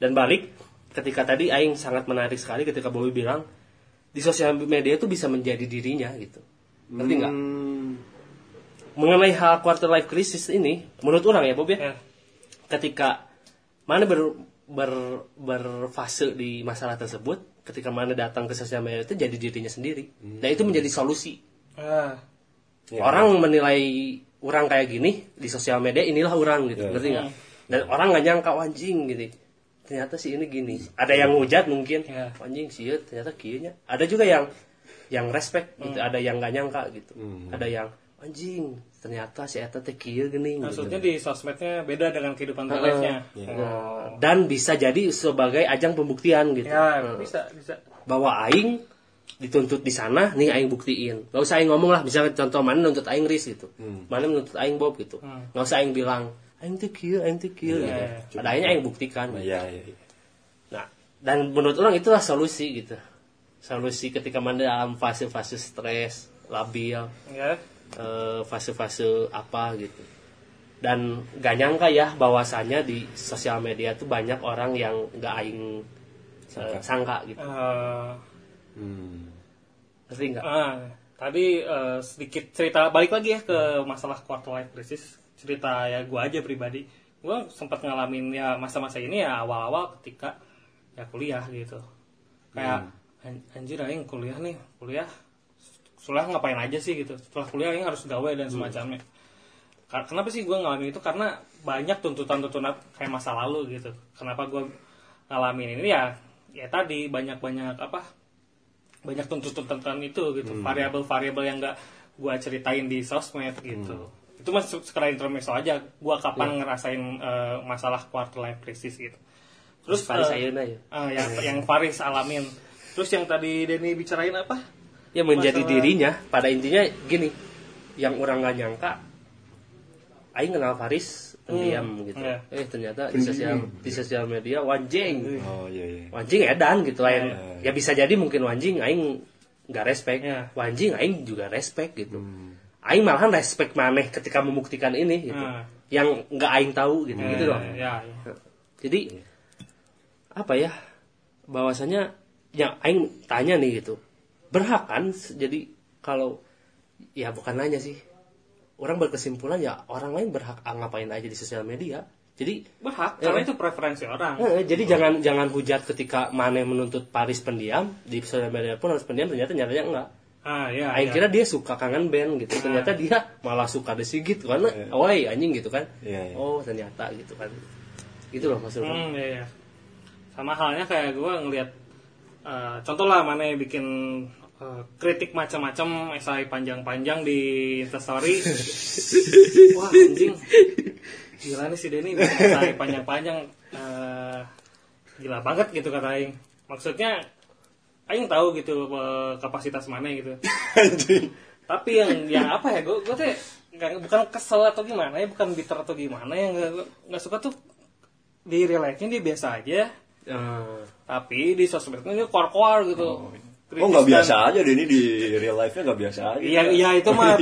dan balik ketika tadi aing sangat menarik sekali ketika Bowie bilang di sosial media itu bisa menjadi dirinya gitu ngerti nggak Hmm. mengenai hal quarter life crisis ini menurut orang ya Bob ya Ya. ketika mana ber, ber berfase di masalah tersebut ketika mana datang ke sosial media itu jadi dirinya sendiri dan itu menjadi solusi Ah. Ya. orang menilai orang kayak gini di sosial media inilah orang gitu Ya. ngerti nggak dan orang nggak nyangka "Wah, anjing gitu ternyata sih ini gini ada yang hujat mungkin Ya. anjing sih ternyata kayaknya ada juga yang yang respect gitu ada yang nggak nyangka gitu Hmm. ada yang anjing ternyata si eta teh kieu geuning gitu. Maksudnya di sosmednya beda dengan kehidupan real life-nya. Iya. Oh. dan bisa jadi sebagai ajang pembuktian gitu Ya, Nah, bisa, bisa. bahwa aing dituntut di sana nih aing buktiin gak usah aing ngomong lah misalnya contoh mana nuntut aing ris gitu mana nuntut aing bob gitu gak usah aing bilang aing tuh kieu aing tuh kieu gitu. Iya, pada akhirnya aing buktikan Nah, ya, ya, ya. nah dan menurut orang itulah solusi gitu. Solusi ketika mana dalam fase-fase stres labil Ya. eh, fase-fase apa gitu. Dan gak nyangka ya bahwasannya di sosial media tuh banyak orang yang gak aing eh, sangka. gitu. Eh, Hmm. ngerti ah, tadi eh, sedikit cerita balik lagi ya ke masalah quarter life crisis. Cerita ya gue aja pribadi. Gue sempat ngalamin ya masa-masa ini ya awal-awal ketika ya kuliah gitu. Kayak "An- anjir aing kuliah nih, kuliah kuliah ngapain aja sih gitu. Setelah kuliah aing harus gawe dan semacamnya. Ka- Kenapa sih gue ngalamin itu? Karena banyak tuntutan-tuntutan kayak masa lalu gitu. Kenapa gue ngalamin ini ya? Ya tadi banyak-banyak apa? Banyak tuntutan itu gitu. Variabel-variabel yang nggak gue ceritain di sosmed gitu. Itu masuk sekedar intermezzo aja. Gue kapan ngerasain eh, masalah quarter life crisis gitu. Terus Paris eh, ayeuna ya eh, yang yang Faris alamin. Terus yang tadi Denny bicarain apa? ya menjadi Masalah- dirinya pada intinya gini yang orang nggak nyangka Aing kenal Faris pendiam gitu iya. eh ternyata di sosial di sosial media wanjing Oh iya iya. wanjing edan gitu lain Iya. ya bisa jadi mungkin wanjing Aing nggak respect Iya. wanjing Aing juga respect gitu Aing malahan respect maneh ketika membuktikan ini gitu Hmm. yang nggak Aing tahu gitu gitu loh Ya, ya. jadi apa ya bahwasanya yang aing tanya nih gitu berhak kan jadi kalau ya bukan nanya sih orang berkesimpulan ya orang lain berhak ah, ngapain aja di sosial media jadi Berhak, Ya. karena itu preferensi orang. eh, jadi jangan jangan hujat ketika Mane menuntut Paris pendiam di sosial media pun harus pendiam ternyata nyatanya enggak ah ya Aing ya. kira dia suka kangen band gitu. Ternyata dia malah suka The Sigit karena awai anjing gitu kan. Iya, iya. Oh, ternyata gitu kan. Gitu loh maksudnya. Hmm, iya, iya. Sama halnya kayak gue ngelihat eh, contoh lah mana yang bikin eh, kritik macam-macam esai panjang-panjang di Instastory. Wah anjing, gila nih si Denny bikin esai panjang-panjang, eh, gila banget gitu kata Aing. Maksudnya Aing tahu gitu eh, kapasitas mana gitu. Tapi yang yang apa ya, gue gue tuh nggak bukan kesel atau gimana ya, bukan bitter atau gimana yang nggak suka tuh di real life-nya dia biasa aja Ah. tapi di sosmednya dia keluar-keluar gitu Oh Kritis nggak biasa aja deh ini di real life-nya nggak biasa aja. iya iya itu mah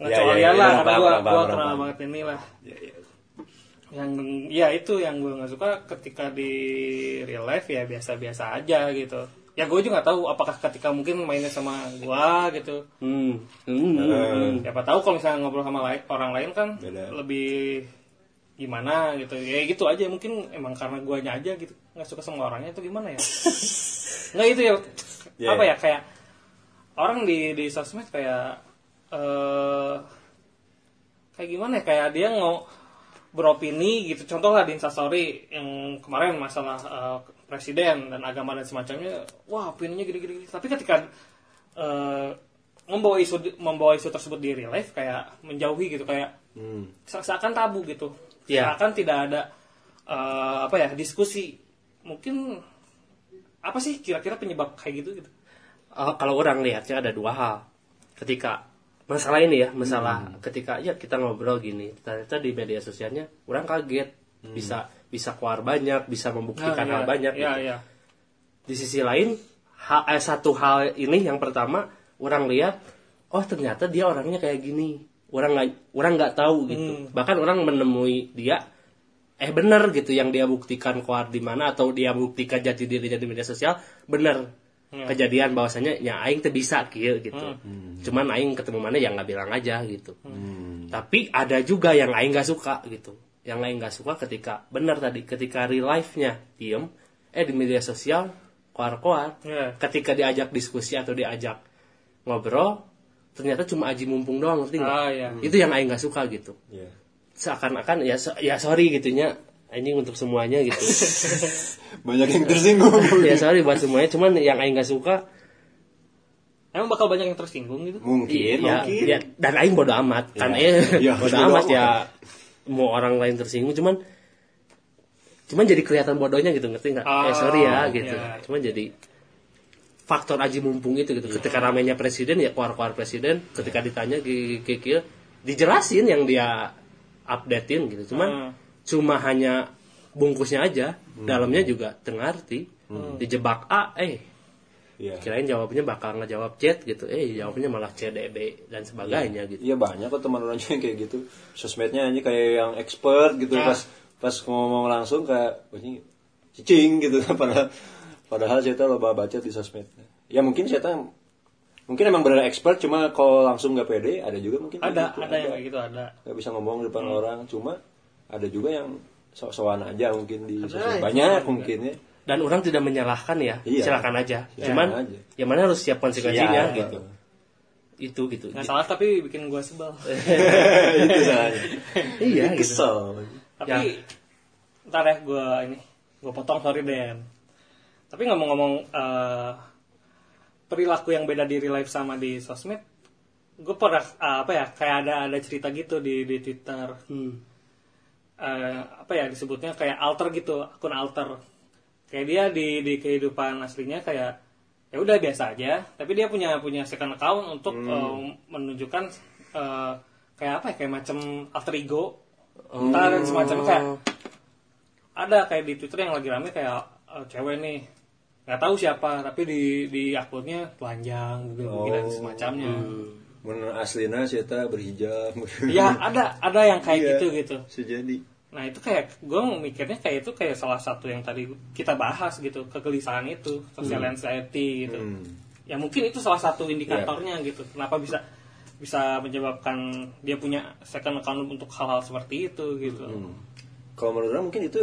ngecualian iya, iya, lah iya, karena paham, gua paham. banget ini lah Iya, iya. yang ya itu yang gue nggak suka ketika di real life ya biasa-biasa aja gitu ya gue juga nggak tahu apakah ketika mungkin mainnya sama gua gitu Hmm. Hmm. hmm. siapa tahu kalau misalnya ngobrol sama lai- orang lain kan Beda. lebih gimana gitu ya gitu aja mungkin emang karena guanya aja gitu nggak suka sama orangnya itu gimana ya nggak itu ya Yeah. apa ya kayak orang di di sosmed kayak eh kayak gimana ya kayak dia mau beropini gitu contoh lah di instastory yang kemarin masalah eh, presiden dan agama dan semacamnya wah opininya gini-gini tapi ketika eh, membawa isu membawa isu tersebut di real life kayak menjauhi gitu kayak Hmm. se- seakan tabu gitu. Iya. seakan tidak ada eh, apa ya diskusi. Mungkin apa sih kira-kira penyebab kayak gitu gitu? Oh, kalau orang lihatnya ada dua hal. Ketika masalah ini ya, masalah ketika ya kita ngobrol gini, ternyata di media sosialnya orang kaget. Bisa bisa keluar banyak, bisa membuktikan Nah, hal iya, banyak. iya gitu. iya. Di sisi lain, hal, eh, satu hal ini yang pertama orang lihat, oh ternyata dia orangnya kayak gini. Orang nggak orang nggak tahu gitu. Bahkan orang menemui dia eh bener gitu yang dia buktikan keluar di mana atau dia buktikan jati dirinya di media sosial bener. Kejadian bahwasanya ya aing teh bisa kieu gitu. Cuman aing ketemu mana yang nggak bilang aja gitu. Tapi ada juga yang aing nggak suka gitu yang aing nggak suka ketika bener tadi ketika real life-nya diem eh di media sosial keluar Iya. ketika diajak diskusi atau diajak ngobrol ternyata cuma aji mumpung doang ngerti nggak Ah, iya. itu yang aing nggak suka gitu Iya. seakan-akan ya so- ya sorry gitunya anjing untuk semuanya gitu Banyak yang tersinggung. ya sorry buat semuanya cuman yang aing nggak suka emang bakal banyak yang tersinggung gitu Mungkin, ya, mungkin. ya, dan aing bodo amat kan Ya. Ya, bodo bodo amat amat. ya mau orang lain tersinggung cuman cuman jadi kelihatan bodohnya gitu ngerti nggak? Eh Oh, sorry ya gitu. ya. cuman jadi faktor aji mumpung itu gitu. Ketika ramainya presiden ya keluar keluar presiden. Ketika ditanya kikil dijelasin yang dia updatein gitu. Cuman Hmm. cuma hanya bungkusnya aja dalamnya juga tengarti dijebak A eh Iya. kirain jawabnya bakal ngejawab chat gitu eh jawabnya malah CDB dan sebagainya gitu Iya banyak kok teman orangnya yang kayak gitu. Sosmednya aja kayak yang expert gitu Nah. pas pas ngomong langsung kayak "Wah, ini cicing gitu padahal padahal saya tahu loba baca di sosmed. Ya mungkin saya tahu mungkin emang benar expert cuma kalau langsung nggak pede ada juga mungkin ada gitu, ada yang kayak gitu ada nggak bisa ngomong di depan Hmm. orang cuma ada juga yang sok-sokan aja mungkin di Ada, sosmed ya, banyak mungkin ya dan orang tidak menyalahkan ya Iya. silakan aja. Silakan cuman aja. ya mana harus siap konsekuensinya Iya, gitu. Itu gitu. Nggak salah tapi bikin gua sebel. Itu salahnya iya gitu. Kesel. Tapi Ya. ntar ya gue ini gue potong sorry Den. Tapi ngomong-ngomong eh, perilaku yang beda di real life sama di sosmed gue pernah eh, apa ya kayak ada ada cerita gitu di di twitter. Hmm. eh, apa ya disebutnya kayak alter gitu akun alter kayak dia di di kehidupan aslinya kayak ya udah biasa aja. Tapi dia punya punya second account untuk eh, menunjukkan eh, kayak apa ya? Kayak macam alter ego. Entah dan semacamnya kayak ada kayak di twitter yang lagi rame kayak eh, cewek nih. Nggak tahu siapa tapi di di akunnya telanjang gitu dan Oh. semacamnya. Mun aslina saya berhijab. Ya ada ada yang kayak Iya. gitu gitu. Sejadi Nah itu kayak gue mikirnya kayak itu kayak salah satu yang tadi kita bahas gitu kegelisahan itu social anxiety gitu. Hmm. Ya mungkin itu salah satu indikatornya gitu. Kenapa bisa bisa menyebabkan dia punya second account untuk hal-hal seperti itu gitu. Hmm. Kalau menurut orang mungkin itu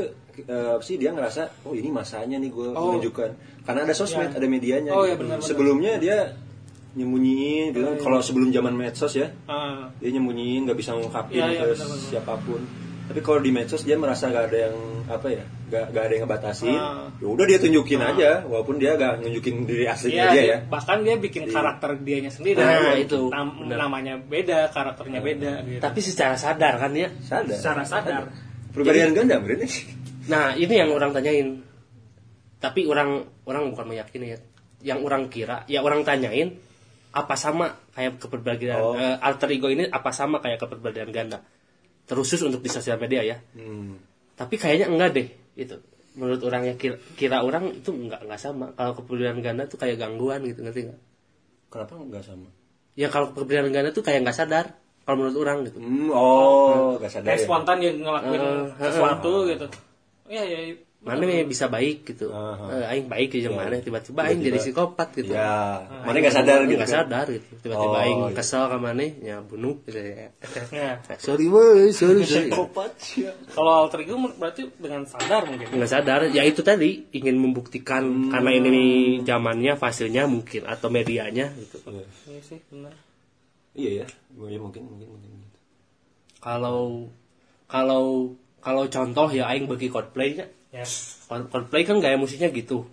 apa sih dia ngerasa oh ini masanya nih gue Oh. menunjukkan karena ada sosmed Ya. ada medianya. Oh, gitu. iya, benar-benar. Sebelumnya dia nyembunyiin gitu kan. Kalau sebelum zaman medsos ya, Ah, dia nyembunyiin nggak bisa ngungkapin Iya, iya, ke benar-benar. siapa pun. Tapi kalau di medsos dia merasa gak ada yang apa ya, gak, gak ada yang ngebatasin. Ah. Ya udah dia tunjukin aja, walaupun dia gak nunjukin diri aslinya Iya, dia ya. bahkan dia bikin karakter dianya sendiri. Nah, itu, Nam- benar. namanya beda, karakternya beda gitu. Tapi secara sadar kan ya. Sadar. Secara sadar. Perbedaan ganda berarti. Nah, ini yang orang tanyain. Tapi orang orang bukan meyakini ya. Yang orang kira, ya orang tanyain apa sama kayak kepribadian Oh. eh, alter ego ini apa sama kayak kepribadian ganda. Terusus untuk di sosial media ya. Hmm. Tapi kayaknya enggak deh itu. Menurut orang yang kira, kira orang itu enggak enggak sama. Kalau kepribadian ganda tuh kayak gangguan gitu ngerti nggak? Kenapa nggak sama? Ya kalau kepribadian ganda tuh kayak nggak sadar. Kalau menurut orang gitu. Hmm, oh, gak sadar Kayak ya. spontan dia ngelakuin Eh, sesuatu gitu. Iya, iya. Mana yang bisa baik gitu. Eh, aing baik ya yang Ya. mana tiba-tiba aing jadi psikopat gitu. Ya, mana nggak sadar gitu. nggak kan? sadar gitu tiba-tiba Oh, aing iya. kesel ke mana ya bunuh gitu ya sorry boy sorry sorry Psikopat ya. Kalau alter ego berarti dengan sadar mungkin. nggak sadar ya itu tadi ingin membuktikan Hmm. karena ini zamannya fasenya mungkin atau medianya gitu Iya. Iya sih, benar. Iya ya, ya mungkin mungkin mungkin. gitu. kalau kalau kalau contoh ya aing bagi Coldplay nya Ya. Coldplay kan gaya musiknya gitu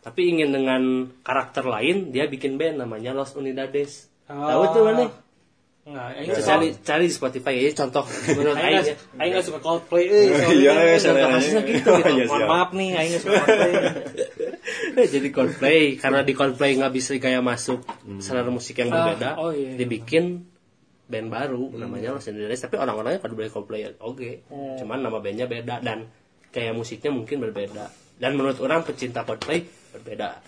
tapi ingin dengan karakter lain dia bikin band namanya Los Unidades tahu Oh. tuh mana Enggak, aing suka cari cari di Spotify ya contoh menurut Aing aing nggak- ya. aing suka Coldplay, eh, sorry. Iya, Contoh selera kasusnya gitu, gitu. Iya, Mohon maaf nih, aing nggak suka Coldplay. Eh, jadi Coldplay karena di Coldplay nggak bisa gaya masuk selera musik yang Ah, berbeda oh iya. dibikin band baru namanya Los Angeles tapi orang-orangnya pada beli Coldplay oke Oh. cuman nama bandnya beda dan kayak musiknya mungkin berbeda dan menurut orang pecinta Coldplay berbeda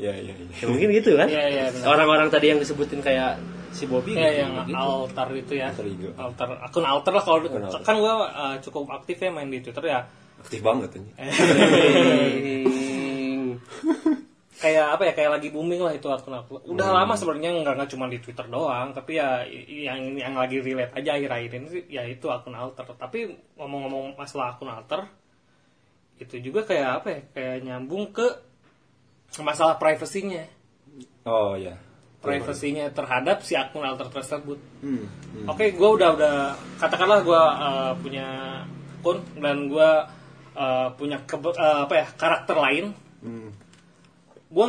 Iya iya iya. ya, mungkin gitu kan Iya, iya, benar. orang-orang tadi yang disebutin kayak si Bobby Iya, gitu, yang gitu. alter itu ya. Alter ego. Alter, akun alter lah kalau alter. kan gua uh, cukup aktif ya main di Twitter ya. Aktif banget ini. Kayak apa ya kayak lagi booming lah itu akun akun udah lama sebenarnya nggak nggak cuma di twitter doang tapi ya yang yang lagi relate aja akhir-akhir ini sih ya itu akun alter tapi ngomong-ngomong masalah akun alter itu juga kayak apa ya kayak nyambung ke masalah privasinya Oh ya. privasinya terhadap si akun alter tersebut Hmm. Oke, gue udah udah katakanlah gue uh, punya akun dan gue uh, punya kebe- uh, apa ya karakter lain. Hmm. Gue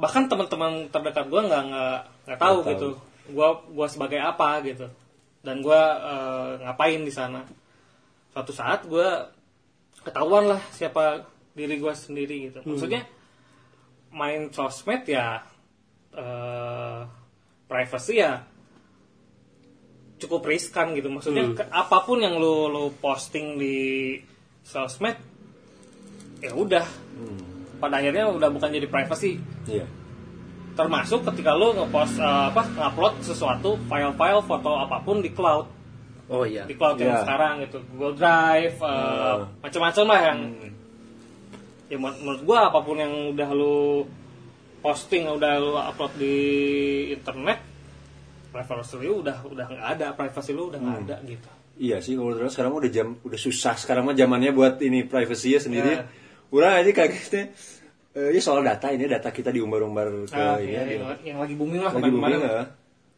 bahkan teman-teman terdekat gue nggak nggak nggak tahu gitu. Gue gua sebagai apa gitu. Dan gue uh, ngapain di sana. Suatu saat gue ketahuan lah siapa diri gue sendiri gitu. Maksudnya main sosmed ya uh, privacy ya cukup riskan gitu maksudnya ke- apa pun yang lu lu posting di sosmed ya udah pada akhirnya udah bukan jadi privacy Iya. termasuk ketika lu ngepost eh, apa ngupload sesuatu file-file foto apa pun di cloud oh iya di cloud yang Iya. sekarang gitu Google Drive eh, Hmm. macam-macam lah yang ya menur- menurut gua apa pun yang udah lu posting udah lu upload di internet privacy lu udah udah nggak ada privacy lu udah Hmm. nggak ada gitu Iya sih kalau terus sekarang udah jam udah susah sekarang mah zamannya buat ini privacy ya sendiri. Ya. Orang aja kagetnya eh ya soal data ini data kita diumbar-umbar ke Ah, ini iya, ya, yang, yang lagi booming lah lagi booming kemarin-kemarin. ya.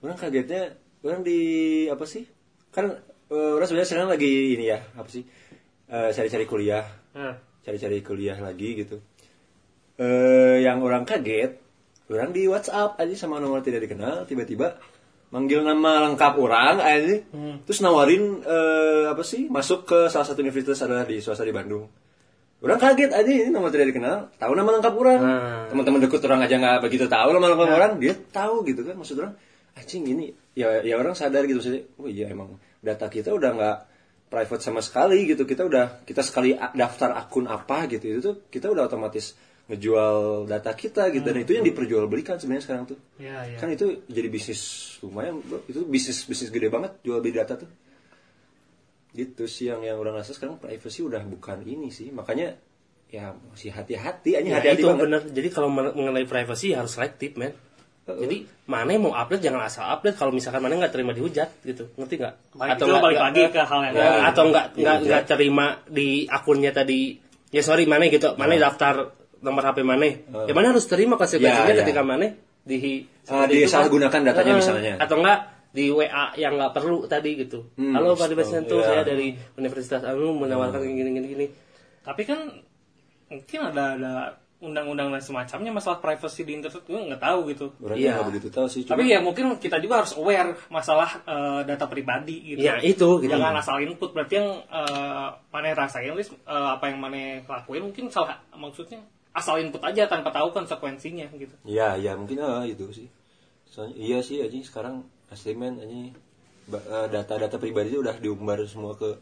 Orang kagetnya orang di apa sih? Kan eh, orang sebenarnya sekarang lagi ini ya, apa sih? Eh, cari-cari kuliah, Nah, cari-cari kuliah lagi gitu. Eh yang orang kaget, orang di WhatsApp aja sama nomor tidak dikenal, tiba-tiba manggil nama lengkap orang aja, terus nawarin eh, apa sih masuk ke salah satu universitas adalah di swasta di Bandung. Orang kaget aja ini nomor tidak dikenal, tahu nama lengkap orang. Hmm. Teman-teman deket orang aja nggak begitu tahu nama lengkap orang, dia tahu gitu kan maksud orang. Anjing ini ya ya orang sadar gitu maksudnya. Oh iya emang data kita udah nggak private sama sekali gitu. Kita udah kita sekali daftar akun apa gitu itu tuh kita udah otomatis ngejual data kita gitu dan itu yang diperjualbelikan sebenarnya sekarang tuh. ya, ya. Kan itu jadi bisnis lumayan bro. Itu bisnis bisnis gede banget jual beli data tuh. Gitu sih yang yang orang rasa sekarang privacy udah bukan ini sih. Makanya ya masih hati-hati aja Ya, hati-hati itu banget. bener. Jadi kalau men- mengenai privacy harus selektif, men. Jadi mana mau update jangan asal update kalau misalkan mana nggak terima dihujat gitu, ngerti nggak? Itu nggak- balik lagi ke hal yang ya, atau nggak nggak Dihujat. nggak terima di akunnya tadi. Ya sorry mana gitu, mana daftar nomor HP mana? Ya mana harus terima konsekuensinya Ya, ya. ketika mana di Ah, seperti itu disalahgunakan datanya Eh, misalnya. atau enggak di WA yang nggak perlu tadi gitu Hmm, halo Pak Sentul iya. saya dari Universitas Anu menawarkan gini gini gini Tapi kan mungkin ada ada undang-undang dan semacamnya masalah privacy di internet gue nggak tahu gitu. Berarti Iya. nggak begitu tahu sih. Cuma, Tapi ya mungkin kita juga harus aware masalah eh, data pribadi gitu. ya itu gitu Jangan asal input berarti yang eh, mana rasain eh, apa yang mana lakuin mungkin salah maksudnya asal input aja tanpa tahu konsekuensinya gitu. Iya, iya mungkin ah, itu sih. Soalnya iya sih aja sekarang asli men ba- eh, data-data pribadi itu udah diumbar semua ke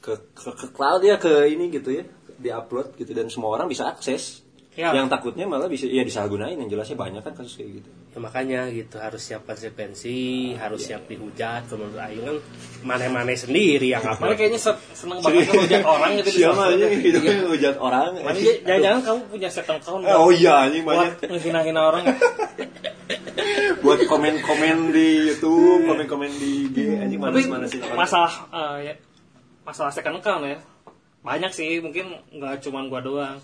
ke, ke ke cloud ya ke ini gitu ya diupload gitu dan semua orang bisa akses. Ya. Yang takutnya malah bisa ya disalahgunain yang jelasnya banyak kan kasus kayak gitu. Ya, makanya gitu harus siap konsekuensi harus siap dihujat kalau menurut Aing kan mana-mana sendiri yang Mana apa kayaknya se- seneng banget ngehujat orang gitu Siapa aja hidupnya hujat orang. Jangan-jangan kamu punya account Eh, oh iya anjing buat banyak ngehina-hina orang. buat komen-komen di YouTube, komen-komen di IG anjing manas-manasin orang. masalah eh, ya, masalah second account ya banyak sih mungkin nggak cuman gua doang.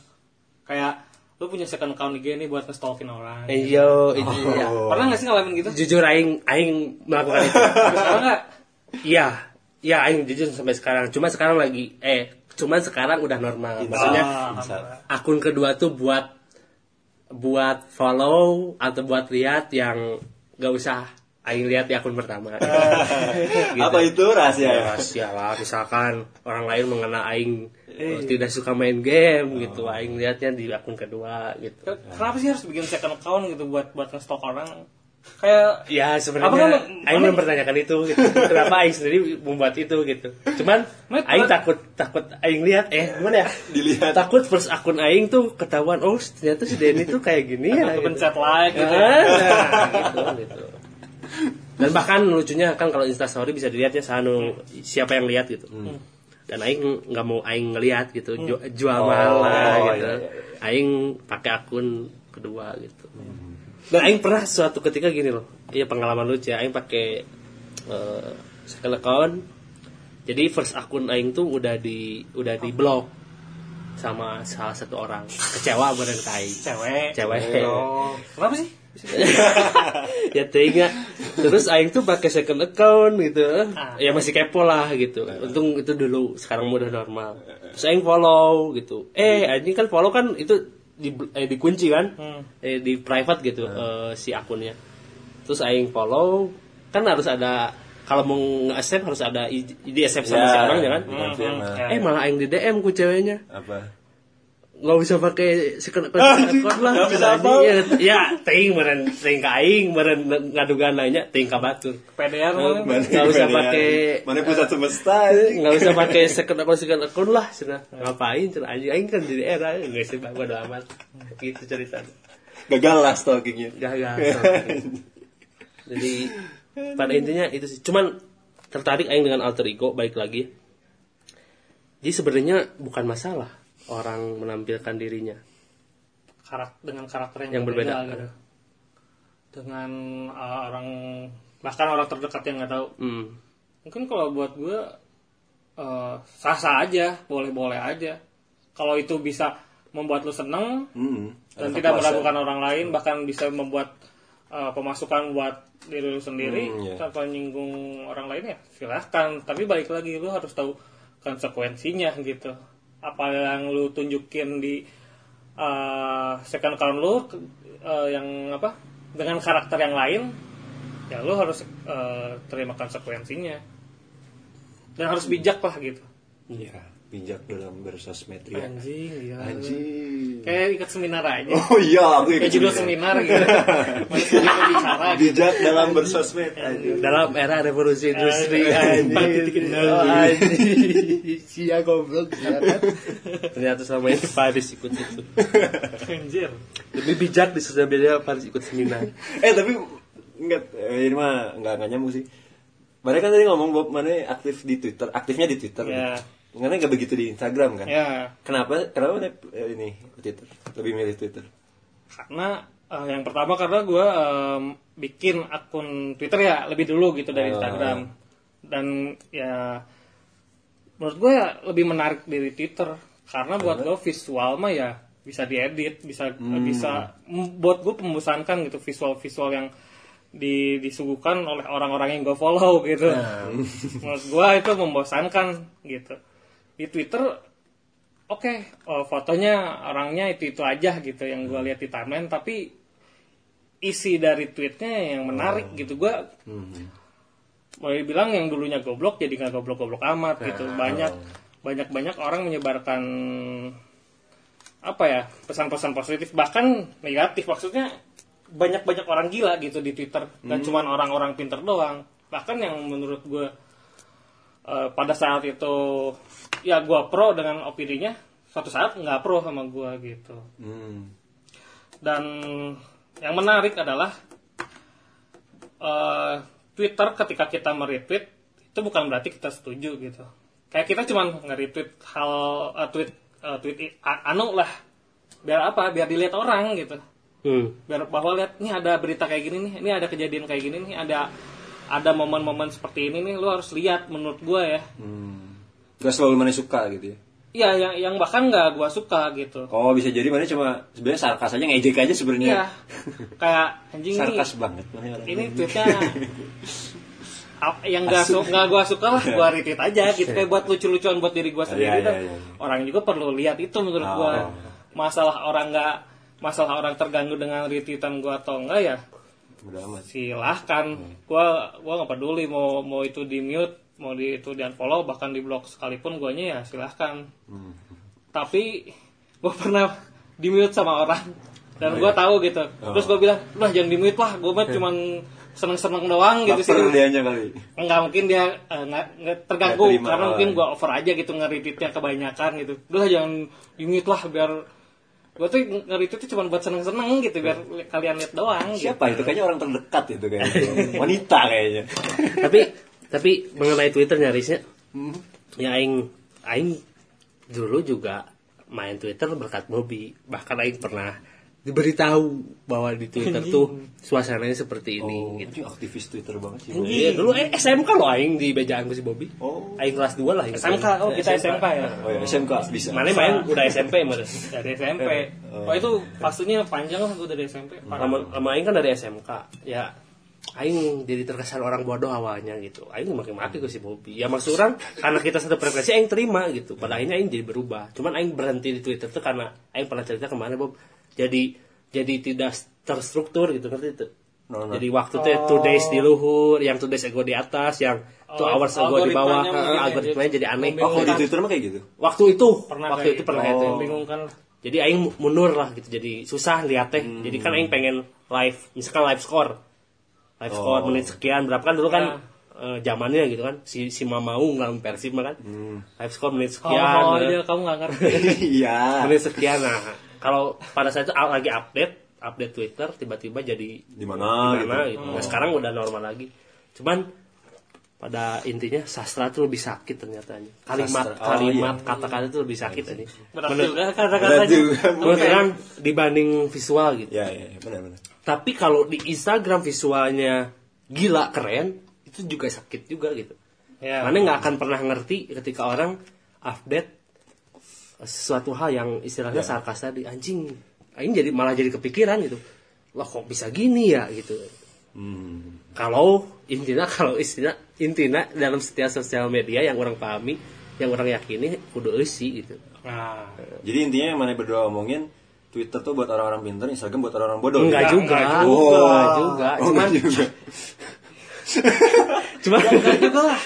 Kayak lu punya second account IG nih buat nge-stalkin orang. Eh, yo itu Oh. ya. Pernah nggak sih ngalamin gitu? jujur Aing Aing melakukan itu Pernah nggak? Iya, iya Aing jujur sampai sekarang. Cuma sekarang lagi, eh, cuman sekarang udah normal. Maksudnya Ah, akun kedua tuh buat buat follow atau buat lihat yang gak usah Aing lihat di akun pertama. Gitu. Apa itu rahasia ya? Rahasia lah, misalkan orang lain mengenal Aing oh, tidak suka main game gitu, Aing lihatnya di akun kedua gitu. Kenapa sih harus bikin second account gitu buat buat nge-stalk orang? Kayak Ya sebenarnya kan- Aing mempertanyakan itu gitu. Kenapa Aing sendiri membuat itu gitu. Cuman Aing takut takut Aing lihat eh gimana ya? Dilihat. Takut first akun Aing tuh ketahuan oh ternyata si Denny tuh kayak gini ya. Gitu. pencet like gitu. Ah, gitu, gitu. Dan bahkan lucunya kan kalau Instastory bisa dilihat ya sanu siapa yang lihat gitu. Dan Aing nggak mau Aing ngelihat gitu, Ju- jual Oh, mahal lah iya, gitu. iya, iya. Aing pakai akun kedua gitu. Dan Aing pernah suatu ketika gini loh, iya pengalaman lucu ya, Aing pakai eh, second account. Jadi first akun Aing tuh udah di udah di blok sama salah satu orang. Kecewa ke Aing. Cewek. Cewek. Oh. Kenapa sih? ya tega terus aing tuh pakai second account gitu Ah. ya masih kepo lah gitu untung itu dulu sekarang udah normal terus aing follow gitu eh anjing kan follow kan itu di eh, dikunci kan? Hmm. eh, di private gitu eh, si akunnya. Terus aing follow kan harus ada kalau mau nge-accept harus ada di accept sama Ya, si orangnya kan? Hmm, hmm, ya. eh malah aing di DM ku ceweknya. Apa? Nggak bisa pakai second account, lah Nggak bisa apa? ya, ya ting meren ting ka aing meren ngadugan nanya ting ka batur Pedean Nggak- usah pakai Mana pusat semesta anjing. nggak usah pakai second account second account lah cina ngapain cina anjing? Aing kan jadi era nggak sih bang udah amat. Gitu cerita Gagal lah stalkingnya. gagal jadi pada intinya itu sih. Cuman tertarik aing dengan alter ego baik lagi. Jadi sebenarnya bukan masalah orang menampilkan dirinya Karak- dengan karakter yang, Yang berbeda. gitu. Dengan uh, orang bahkan orang terdekat yang nggak tahu. hmm. Mungkin kalau buat gue uh, sah-sah aja, boleh-boleh aja. Kalau itu bisa membuat lu seneng Hmm. dan Ada tidak meragukan orang lain, bahkan bisa membuat uh, pemasukan buat diri lu sendiri Hmm, iya. tanpa nyinggung orang lain ya silahkan. Tapi balik lagi lu harus tahu konsekuensinya gitu. Apa yang lu tunjukin di uh, second account lu uh, yang apa dengan karakter yang lain, ya lu harus uh, terima konsekuensinya dan harus bijak lah gitu. Iya, bijak dalam bersosmed ya. Anjing, iya. Anjing. Kayak ikat seminar aja. Oh iya, aku Kayak ikut judul seminar. seminar gitu. Masih bisa bicara gitu. Bijak dalam bersosmed. Anjing. dalam era revolusi industri Anjing. anjing Oh, anjing sia goblok kan ternyata sama ini Paris ikut itu Anjir. lebih bijak di sosial media Paris ikut seminar Eh tapi enggak eh, ini mah enggak enggak nyambung sih. Mana kan tadi ngomong Bob mana aktif di Twitter, aktifnya di Twitter. Ya. Karena enggak begitu di Instagram kan? Ya, Kenapa? Kenapa eh, ini Twitter? Lebih milih Twitter. karena eh, yang pertama karena gue bikin akun Twitter ya lebih dulu gitu dari Oh. Instagram. Dan ya menurut gue ya lebih menarik dari Twitter karena buat gue visual mah ya bisa diedit bisa bisa m- buat gue membosankan gitu visual-visual yang di, disuguhkan oleh orang-orang yang gue follow gitu menurut gue itu membosankan gitu di Twitter oke eh, fotonya orangnya itu itu aja gitu yang gue lihat di timeline tapi isi dari tweetnya yang menarik gitu. Gue boleh bilang yang dulunya goblok jadi nggak goblok-goblok amat gitu. Banyak banyak banyak orang menyebarkan apa ya pesan-pesan positif bahkan negatif. Maksudnya banyak banyak orang gila gitu di Twitter. Dan cuman orang-orang pinter doang. Bahkan yang menurut gue eh, pada saat itu ya gue pro dengan opininya suatu saat nggak pro sama gue gitu Hmm. dan yang menarik adalah eh, Twitter ketika kita meretweet itu bukan berarti kita setuju gitu. Kayak kita cuma nge-retweet hal eh, tweet eh, tweet anu lah. Biar apa? Biar dilihat orang gitu. Hmm. Biar bahwa lihat nih ada berita kayak gini nih, ini ada kejadian kayak gini nih, ada ada momen-momen seperti ini nih, lu harus lihat menurut gua ya. Hmm. Gak selalu mana suka gitu ya. Iya, yang yang bahkan nggak gua suka gitu. Oh bisa jadi mana cuma sebenarnya sarkas aja ngejek aja sebenarnya. Iya. Kayak anjing nih. Sarkas banget. Mana orang ini tweetnya yang gak, su nggak gua suka lah gua retweet aja gitu kayak buat lucu-lucuan buat diri gua sendiri Iya, dan iya, iya. orang juga perlu lihat itu menurut Oh. gua masalah orang nggak masalah orang terganggu dengan retweetan gua atau enggak ya Udah amat. silahkan gua gua nggak peduli mau mau itu di mute mau di itu di unfollow bahkan di blok sekalipun guanya ya silahkan Hmm. tapi gua pernah di mute sama orang dan Oh, gua iya. tahu gitu terus gua bilang udah jangan di mute lah gua mah cuman seneng-seneng doang gitu sih Baper dianya kali. nggak mungkin dia eh, nggak nggak terganggu Nggak terima, karena oh, mungkin iya. gua over aja gitu nge-retweetnya kebanyakan gitu udah jangan di mute lah biar gua tuh nge-retweetnya cuma buat seneng-seneng gitu biar li- kalian lihat doang gitu. Siapa itu? Kayaknya orang terdekat itu kayaknya. Wanita kayaknya. tapi tapi mengenai Twitter nyarisnya ya aing aing dulu juga main Twitter berkat Bobby bahkan aing pernah diberitahu bahwa di Twitter tuh suasananya seperti ini Oh, gitu. itu aktivis Twitter banget sih. Iya, dulu eh, SMK loh aing di bejaan si Bobby. Oh. Aing kelas 2 lah. SMK oh kita SMK ya Oh ya, SMK bisa. Mana main udah SMP mas. dari SMP oh itu fasenya panjang lah gua dari SMP Sama, sama aing kan dari SMK. Ya aing jadi terkesan orang bodoh awalnya gitu. Aing maki-maki ke si Bobby. Ya maksud orang karena kita satu frekuensi aing terima gitu. Pada akhirnya aing jadi berubah. Cuman aing berhenti di Twitter tuh karena aing pernah cerita kemarin Bob. Jadi jadi tidak terstruktur gitu ngerti itu. No, no. Jadi waktu tuh two days di luhur, yang two days ago di atas, yang two Oh, hours ago di bawah, algoritmanya ya, algoritmanya jadi aneh. Oh, di Twitter mah kayak gitu. Waktu itu, pernah waktu itu gitu. pernah kayak itu. membingungkan lah Jadi aing mundur lah gitu. Jadi susah lihat teh. Jadi kan aing pengen live, misalkan live score. Live score Oh. menit sekian berapa kan dulu kan Ya. eh, zamannya gitu kan. Si si Mamaung lawan Persib mah kan. Live score menit sekian. mau eh, aja kamu nggak ngerti Iya. menit sekian nah. Kalau pada saat itu lagi update, update Twitter tiba-tiba jadi Di mana di mana gitu. gitu. Nah, sekarang udah normal lagi. Cuman pada intinya sastra tuh lebih sakit ternyata kalimat Sastra, oh, kalimat iya. kata-kata itu lebih sakit ini juga Berat kata-katanya juga. menurut orang dibanding visual gitu Ya, ya, ya, benar benar. tapi kalau di Instagram visualnya gila keren itu juga sakit juga gitu ya mana nggak akan pernah ngerti ketika orang update sesuatu hal yang istilahnya Ya. sarkas tadi anjing aing jadi malah jadi kepikiran gitu wah kok bisa gini ya gitu Hmm. kalau intinya kalau istilah intinya dalam setiap sosial media yang orang pahami yang orang yakini kudu eusi gitu nah Jadi intinya yang mana berdua omongin Twitter tuh buat orang-orang pintar, Instagram buat orang-orang bodoh. enggak gitu. juga enggak juga juga. enggak juga Oh, cuman enggak juga. cuman enggak juga lah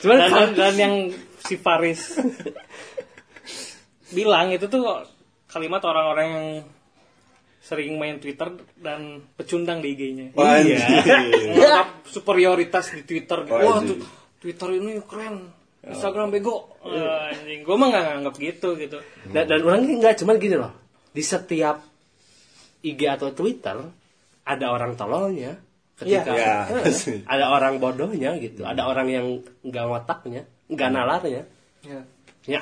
cuman dan, dan, dan yang si Faris bilang itu tuh kalimat orang-orang yang sering main Twitter dan pecundang di IG-nya. Wah, Iya. Menganggap superioritas di Twitter gitu. Wah, Wah, tuh, Twitter ini keren. Instagram bego. Eh, anjing, gue mah gak nganggap gitu gitu. dan, dan orang ini nggak cuman gini loh di setiap IG atau Twitter ada orang tololnya ketika Iya. Eh, ada orang bodohnya gitu ada orang yang nggak wataknya nggak nalarnya Ya. Ya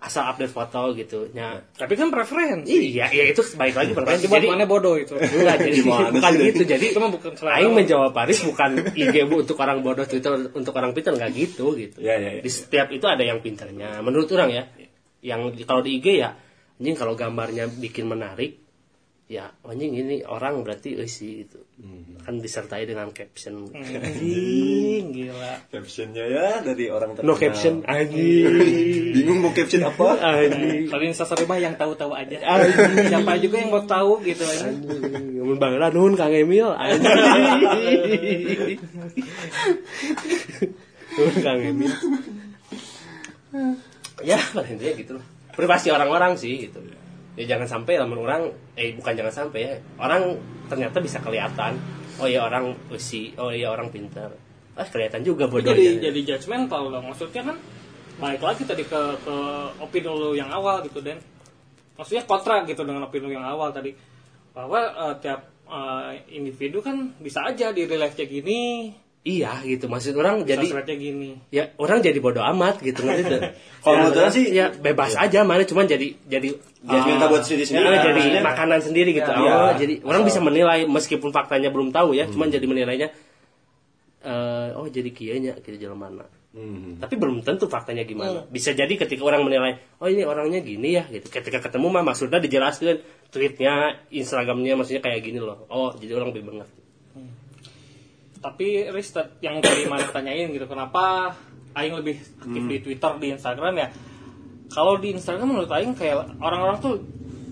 asal update foto gitu ya Tapi kan preferensi. iya ya itu baik lagi Preferensi jadi mana bodoh itu. enggak jadi bukan gitu jadi Itu bukan selera. Aing menjawab Paris bukan IG bu untuk orang bodoh Twitter untuk orang pintar nggak gitu gitu Iya, iya, iya. di setiap itu ada yang pintarnya menurut orang ya yang kalau di IG ya anjing kalau gambarnya bikin menarik ya anjing ini orang berarti eh sih gitu kan disertai dengan caption Anjing, gila. captionnya ya dari orang terkenal no caption anjing bingung mau caption apa anjing Kalau instastory mah yang tahu-tahu aja. Anjing. Siapa juga yang mau tahu gitu aja. Mun Bang Ranun Kang Emil anjing. Nuhun Kang Emil. Ya, paling dia gitu lah. Privasi orang-orang sih gitu. Ya jangan sampai lamun orang eh bukan jangan sampai ya. Orang ternyata bisa kelihatan. Oh iya orang usi, oh iya orang pintar. Ah kelihatan juga Jadi bodohnya. jadi judgmental dong. Maksudnya kan balik lagi tadi ke ke opini lu yang awal gitu dan maksudnya kontra gitu dengan opini lu yang awal tadi bahwa eh, tiap eh, individu kan bisa aja di real life kayak gini, Iya gitu maksud orang jadi gini. ya orang jadi bodoh amat gitu ngerti tuh. Kalau Ya, menurut orang sih- ya bebas aja mana cuman jadi jadi Judgmental buat diri Ya, sendiri. jadi Maksudnya- makanan sendiri gitu. Ya, oh, iya. jadi orang bisa menilai meskipun faktanya belum tahu ya, cuman jadi menilainya eh, oh jadi kianya gitu jalan mana. Hmm. Tapi belum tentu faktanya gimana. Bisa jadi ketika orang menilai, oh ini orangnya gini ya gitu. Ketika ketemu mah maksudnya dijelaskan tweetnya, Instagramnya maksudnya kayak gini loh. Oh, jadi orang lebih mengerti. Tapi Riz tet- yang tadi mana tanyain gitu, kenapa Aing lebih aktif di Twitter, di Instagram ya? Kalau di Instagram menurut Aing kayak orang-orang tuh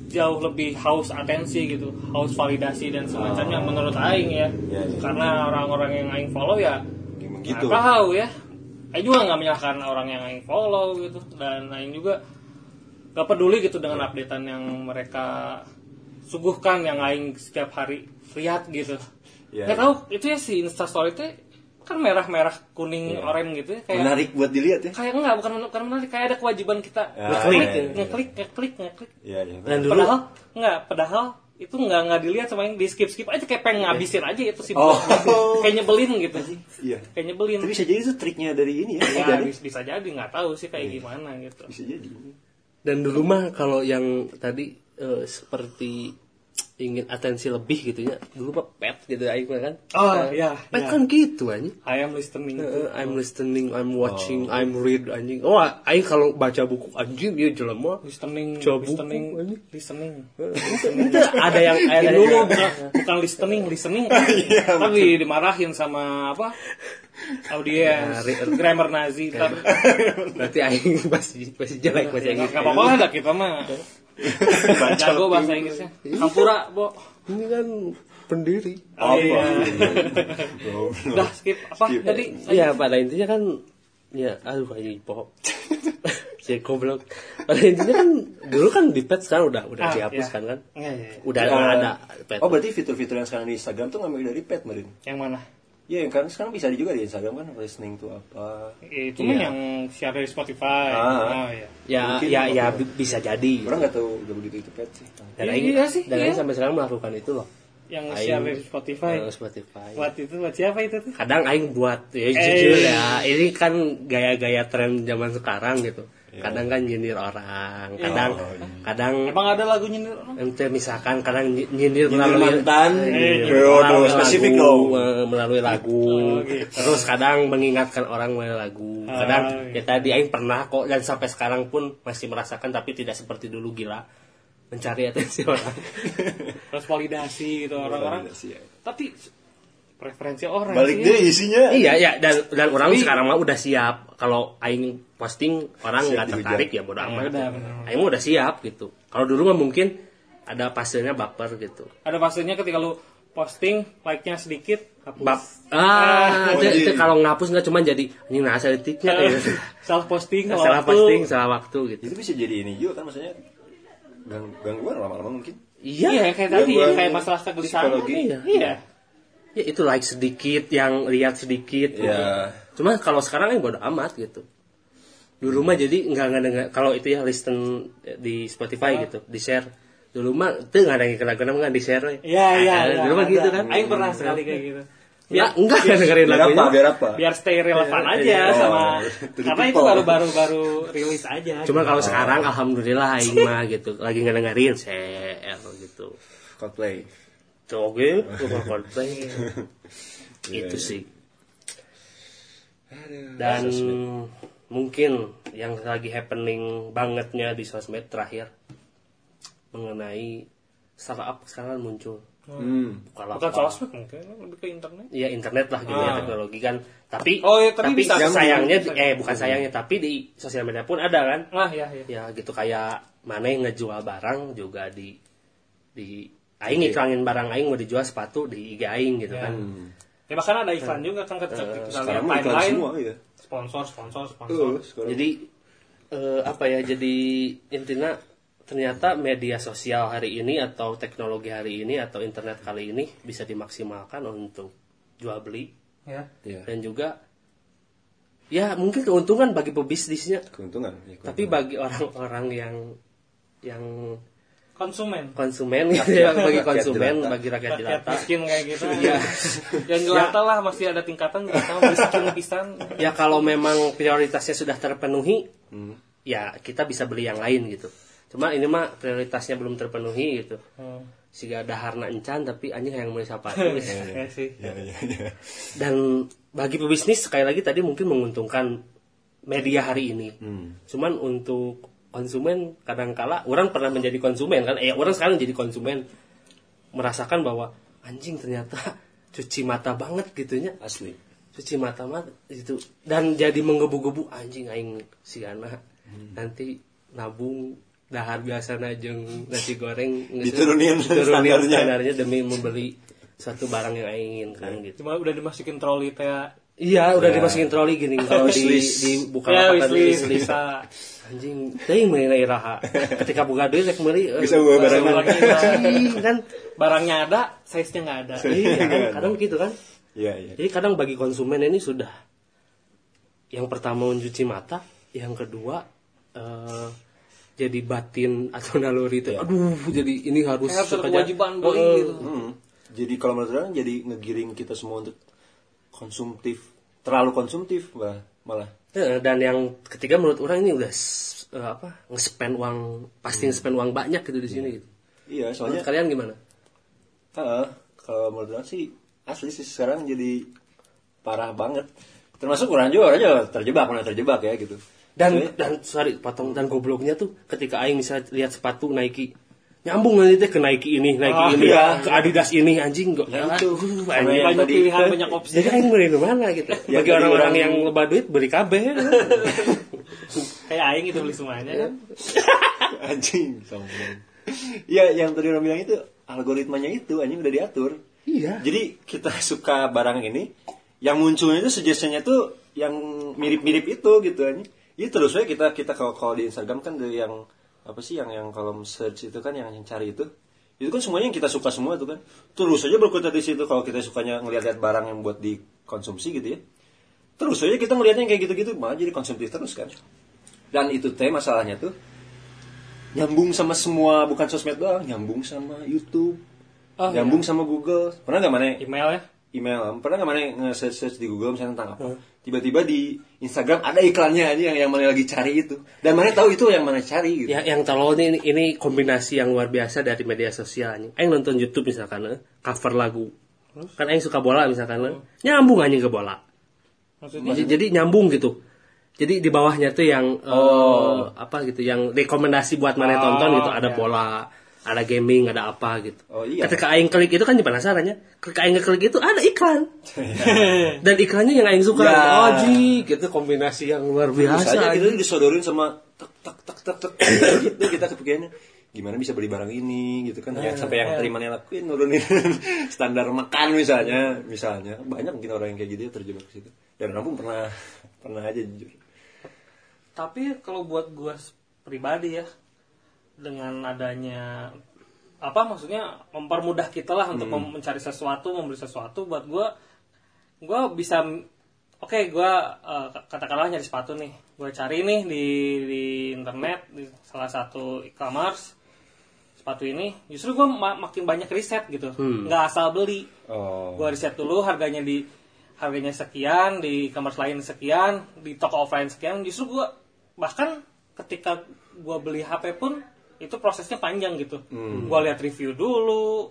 jauh lebih haus atensi gitu, haus validasi dan semacamnya menurut Aing ya. Ya, ya. Karena orang-orang yang Aing follow ya nggak gitu tahu ya. Aing juga nggak menyalahkan orang yang Aing follow gitu dan Aing juga gak peduli gitu dengan updatean yang mereka suguhkan yang Aing setiap hari lihat gitu. Ya, Nggak ya. tahu itu ya si Instastory itu kan merah-merah kuning Iya. oranye gitu ya kayak menarik buat dilihat ya kayak enggak bukan bukan menarik kayak ada kewajiban kita Ya, ngeklik ya, ya. ngeklik ngeklik ngeklik Iya, iya. Dan dulu padahal enggak padahal itu enggak enggak dilihat sama yang di skip skip aja kayak pengen ngabisin aja itu sih Oh. kayak nyebelin gitu Iya. kayak nyebelin Tapi bisa jadi itu triknya dari ini ya. ya dari. bisa, bisa jadi nggak tahu sih kayak gimana gitu Bisa jadi. Dan dulu mah kalau yang tadi eh, seperti ingin atensi lebih gitu ya, dulu mah pet gitu aing kan. oh ya Pet kan gitu anjing. I am listening. Eh, I'm listening, I'm watching, I'm read anjing. Oh, aing kalau baca buku anjing dia jelema. listening buku, listening anjing. listening. Ada yang ada dulu yang bukan, bukan listening listening. Tapi dimarahin sama apa? Audiens. Re- grammar Nazi ntar. Berarti aing masih masih jelek bahasa Inggris. nggak apa-apa lah kita mah jago bahasa Inggrisnya Kampura bo Ini kan pendiri. oh, iya. Goblok. udah skip apa Skip. tadi Iya, pada intinya kan ya aduh ini pokok. si goblok. Pada intinya kan dulu kan di pet sekarang udah udah Ah, dihapuskan iya. kan. Iya, iya, iya. Udah Eh, ada pet. Oh berarti fitur-fitur yang sekarang di Instagram tuh ngambil dari pet Marin? yang mana Iya yang kan sekarang bisa juga di Instagram kan listening tuh apa? itu mah yang share dari Spotify Ah. oh iya ya mungkin ya ya bi- bisa jadi. Orang nggak tahu udah begitu itu pet sih. Dan Iya, aing iya sih, dan iya. aing sampai sekarang melakukan itu loh. yang Aing- share dari Spotify Eh, Spotify. buat itu buat siapa itu tuh Kadang aing buat ya Eh. jujur ya, ini kan gaya-gaya tren zaman sekarang gitu. Kadang kan nyindir orang, kadang Oh, iya. kadang emang ada lagunya nih orang ente misalkan kadang ny- nyindir Nyindir melalui mantan. Eh, Eh, melalui spesifik lagu, dong. melalui lagu Oh, gitu. terus kadang mengingatkan orang melalui lagu kadang Oh, ya tadi aing pernah kok dan sampai sekarang pun masih merasakan tapi tidak seperti dulu gila mencari atensi orang terus validasi gitu orang-orang ya. tapi preferensi orang Balik sih. deh isinya. iya ya dan dan orang Tapi- sekarang mah udah siap. Kalau aing posting orang nggak tertarik ya bodo Ya amat. aing mah udah siap gitu. Kalau dulu mah mungkin ada pasirnya baper gitu. Ada fasenya ketika lu posting like-nya sedikit hapus. Bap ah, Oh, itu, kalau ngapus nggak cuma jadi ini nasa detiknya gitu. salah posting kalau salah waktu. posting salah waktu gitu. Itu bisa jadi ini juga kan maksudnya gang gangguan lama-lama mungkin. iya. Iya kayak tadi Gangguan kayak masalah kegelisahan. psikologi. iya iya ya itu like sedikit yang lihat sedikit gitu. Iya. cuma kalau sekarang yang bodo amat gitu dulu mah jadi nggak nggak nggak- kalau itu ya listen di Spotify gitu di share dulu mah itu nggak ada yang kena kena nggak di share iya iya Ah, iya, dulu mah gitu kan Aing pernah sekali kayak gitu ya enggak dengerin Biar lagunya apa? Biar apa? biar stay relevan aja iya. sama Oh, the karena itu people. baru baru baru rilis aja cuma kalau sekarang alhamdulillah aing mah gitu lagi ngedengerin share gitu Coldplay. Bukan Coldplay. itu sih. Dan mungkin yang lagi happening bangetnya di sosmed terakhir mengenai startup sekarang muncul Hmm. Bukan sosmed mungkin lebih ke internet ya internet lah gitu ya Ah. teknologi kan tapi Oh, iya, tapi tapi bisa- sayangnya bisa. eh bukan sayangnya tapi di sosial media pun ada kan ah ya ya ya gitu kayak mana yang ngejual barang juga di di aing Iya. iklanin barang aing mau dijual sepatu di IG aing gitu Ya. kan ya bahkan ada iklan juga kan ketika kita lihat Sekarang mah iklan timeline semua ya. sponsor sponsor sponsor sekarang. jadi eh, apa ya jadi intinya ternyata media sosial hari ini atau teknologi hari ini atau internet kali ini bisa dimaksimalkan untuk jual beli ya Iya. dan juga ya mungkin keuntungan bagi pebisnisnya Keuntungan. ya, keuntungan. tapi bagi orang-orang yang yang konsumen konsumen gitu ya bagi Rakyat konsumen jelata. bagi rakyat rakyat jelata miskin kayak gitu ya yang jelata lah masih ada tingkatan jelata miskin pisan ya kalau memang prioritasnya sudah terpenuhi Hmm. ya kita bisa beli yang lain gitu cuma ini mah prioritasnya belum terpenuhi gitu Hmm. sehingga daharna encan tapi anjing yang ya sih Ya, ya, ya. dan bagi pebisnis sekali lagi tadi mungkin menguntungkan media hari ini Hmm. cuman untuk konsumen kadangkala orang pernah menjadi konsumen kan? Eh orang sekarang jadi konsumen. Merasakan bahwa anjing ternyata cuci mata banget gitunya. Asli. cuci mata mah itu dan jadi menggebu-gebu anjing aing si Gana nanti nabung dahar biasa jeung nasi goreng. Geus- Diturunin diturunin standarnya. standarnya demi membeli suatu barang yang aing inginkan gitu. Cuma udah dimasukin troli teh iya udah Ya. dimasukin troli gini kalau di di buka ya lapak tadi wishlist. anjing teuing na iraha ketika buka duit rek meuli eh, Bisa bawa barang anjing, kan? Barangnya ada size nya nggak ada. Iya kan? kadang gitu kan? Iya, iya. Jadi kadang bagi konsumen ini sudah yang pertama mencuci mata, yang kedua eh, jadi batin atau naluri itu. Aduh, jadi ini harus Kayak suka kewajiban beli Eh, gitu. Hmm. Jadi kalau menurut orang jadi ngegiring kita semua untuk konsumtif, terlalu konsumtif bah, malah. eh, dan yang ketiga menurut orang ini udah eh, apa nge-spend uang pasti nge-spend uang banyak gitu di sini gitu. Iya, Menurut soalnya kalian gimana? ah, kalau menurut orang sih asli sih sekarang jadi parah banget. Termasuk orang juga orang juga terjebak, mana terjebak ya gitu. Dan Soalnya- dan sorry potong dan gobloknya tuh ketika aing bisa lihat sepatu Nike nyambung nanti teh ke Nike ini, Nike Ah, ini, iya. ke Adidas ini anjing kok. Nah, itu. Banyak tadi- pilihan banyak opsi Jadi aing beli di mana gitu. Yang Bagi orang-orang orang- yang loba duit beli kabeh. kayak aing itu beli semuanya kan anjing sombong. Iya, yang tadi orang bilang itu algoritmanya itu anjing udah diatur. Iya. Jadi kita suka barang ini, yang munculnya itu suggestionnya tuh yang mirip-mirip itu gitu anjing. Itu terus kita kita kalau kalau di Instagram kan ada yang apa sih yang yang kolom search itu kan yang, yang cari itu? Itu kan semuanya yang kita suka semua tuh kan. Terus aja berkutat di situ kalau kita sukanya ngeliat-liat barang yang buat dikonsumsi gitu ya. Terus aja kita ngeliatnya yang kayak gitu-gitu malah jadi konsumtif terus kan. Dan itu teh masalahnya tuh nyambung sama semua bukan sosmed doang nyambung sama YouTube Oh, nyambung sama Google. Pernah nggak mana email ya? Email. Pernah nggak mana nge-search search di Google misalnya tentang apa tiba-tiba di Instagram ada iklannya aja yang yang mana lagi cari itu dan mana tahu itu yang mana cari gitu Ya, yang tolol ini ini kombinasi yang luar biasa dari media sosial anjing. Aing nonton YouTube misalkan eh, cover lagu. Kan aing suka bola misalkan eh, nyambung anjing ke bola. maksudnya Jadi, jadi nyambung gitu. Jadi di bawahnya tuh yang eh, apa gitu, yang rekomendasi buat mana Oh, tonton gitu, ada iya. bola, ada gaming, ada apa gitu. Oh, iya. Ketika aing klik itu kan penasaran ya. Ketika aing ngeklik itu ada iklan. Dan iklannya yang aing suka. Ya. Oh, ji, gitu kombinasi yang luar biasa. aja anjing. kita disodorin sama tek tek tek tek tek gitu kita kepikirannya gimana bisa beli barang ini gitu kan ya, sampai yang terima yang lakuin nurunin standar makan misalnya misalnya banyak mungkin orang yang kayak gitu ya terjebak ke situ dan pun pernah pernah aja jujur tapi kalau buat gua s- pribadi ya dengan adanya apa maksudnya mempermudah kita lah untuk mem- mencari sesuatu membeli sesuatu. Buat gua gua bisa oke gua eh, katakanlah nyari sepatu nih. Gua cari nih di di internet di salah satu e-commerce sepatu ini. Justru gua ma- makin banyak riset gitu. Nggak asal beli. Oh. Gua riset dulu harganya di harganya sekian di e-commerce lain sekian di toko offline sekian. Justru gua bahkan ketika gua beli HP pun itu prosesnya panjang gitu gua lihat review dulu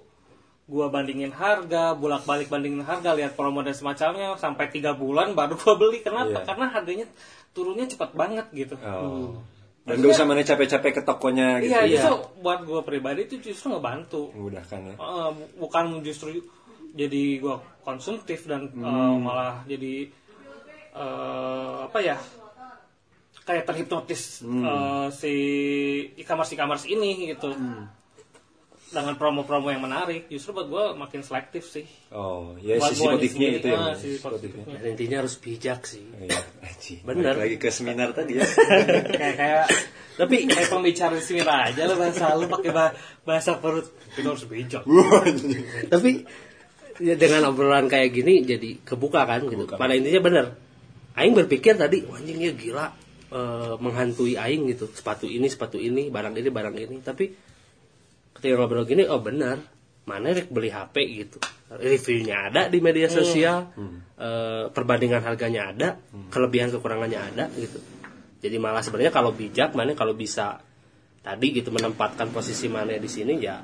gua bandingin harga bolak balik bandingin harga lihat promo dan semacamnya sampai tiga bulan baru gua beli kenapa Iya. karena harganya turunnya cepat banget gitu oh Dan gak usah mana capek-capek ke tokonya gitu. iya Iya. justru buat gue pribadi itu justru ngebantu Memudahkan ya. Eh, bu- bukan justru jadi gue konsumtif dan eh, Hmm. malah jadi eh, apa ya kayak terhipnotis Hmm. eh, si e-commerce e-commerce ini gitu Hmm. dengan promo-promo yang menarik justru buat gue makin selektif sih Oh, ya Buat sisi positifnya itu ya. ah, sisi positifnya. Dan intinya harus bijak sih. Iya. Bener. Balik Lagi ke seminar tadi ya. kayak kayak tapi kayak pembicara di sini aja lo bahasa lu pakai bah- bahasa perut itu harus bijak Tapi ya dengan obrolan kayak gini jadi kebuka kan gitu. Kebuka. Pada intinya bener. Aing berpikir tadi "Wah, anjing dia gila eh, menghantui aing gitu. Sepatu ini, sepatu ini, barang ini, barang ini. Tapi ketika ngobrol gini, oh benar. Mana rek beli HP gitu. Reviewnya ada di media sosial. eh, perbandingan harganya ada, kelebihan kekurangannya ada gitu. Jadi malah sebenarnya kalau bijak mana kalau bisa tadi gitu menempatkan posisi mana di sini ya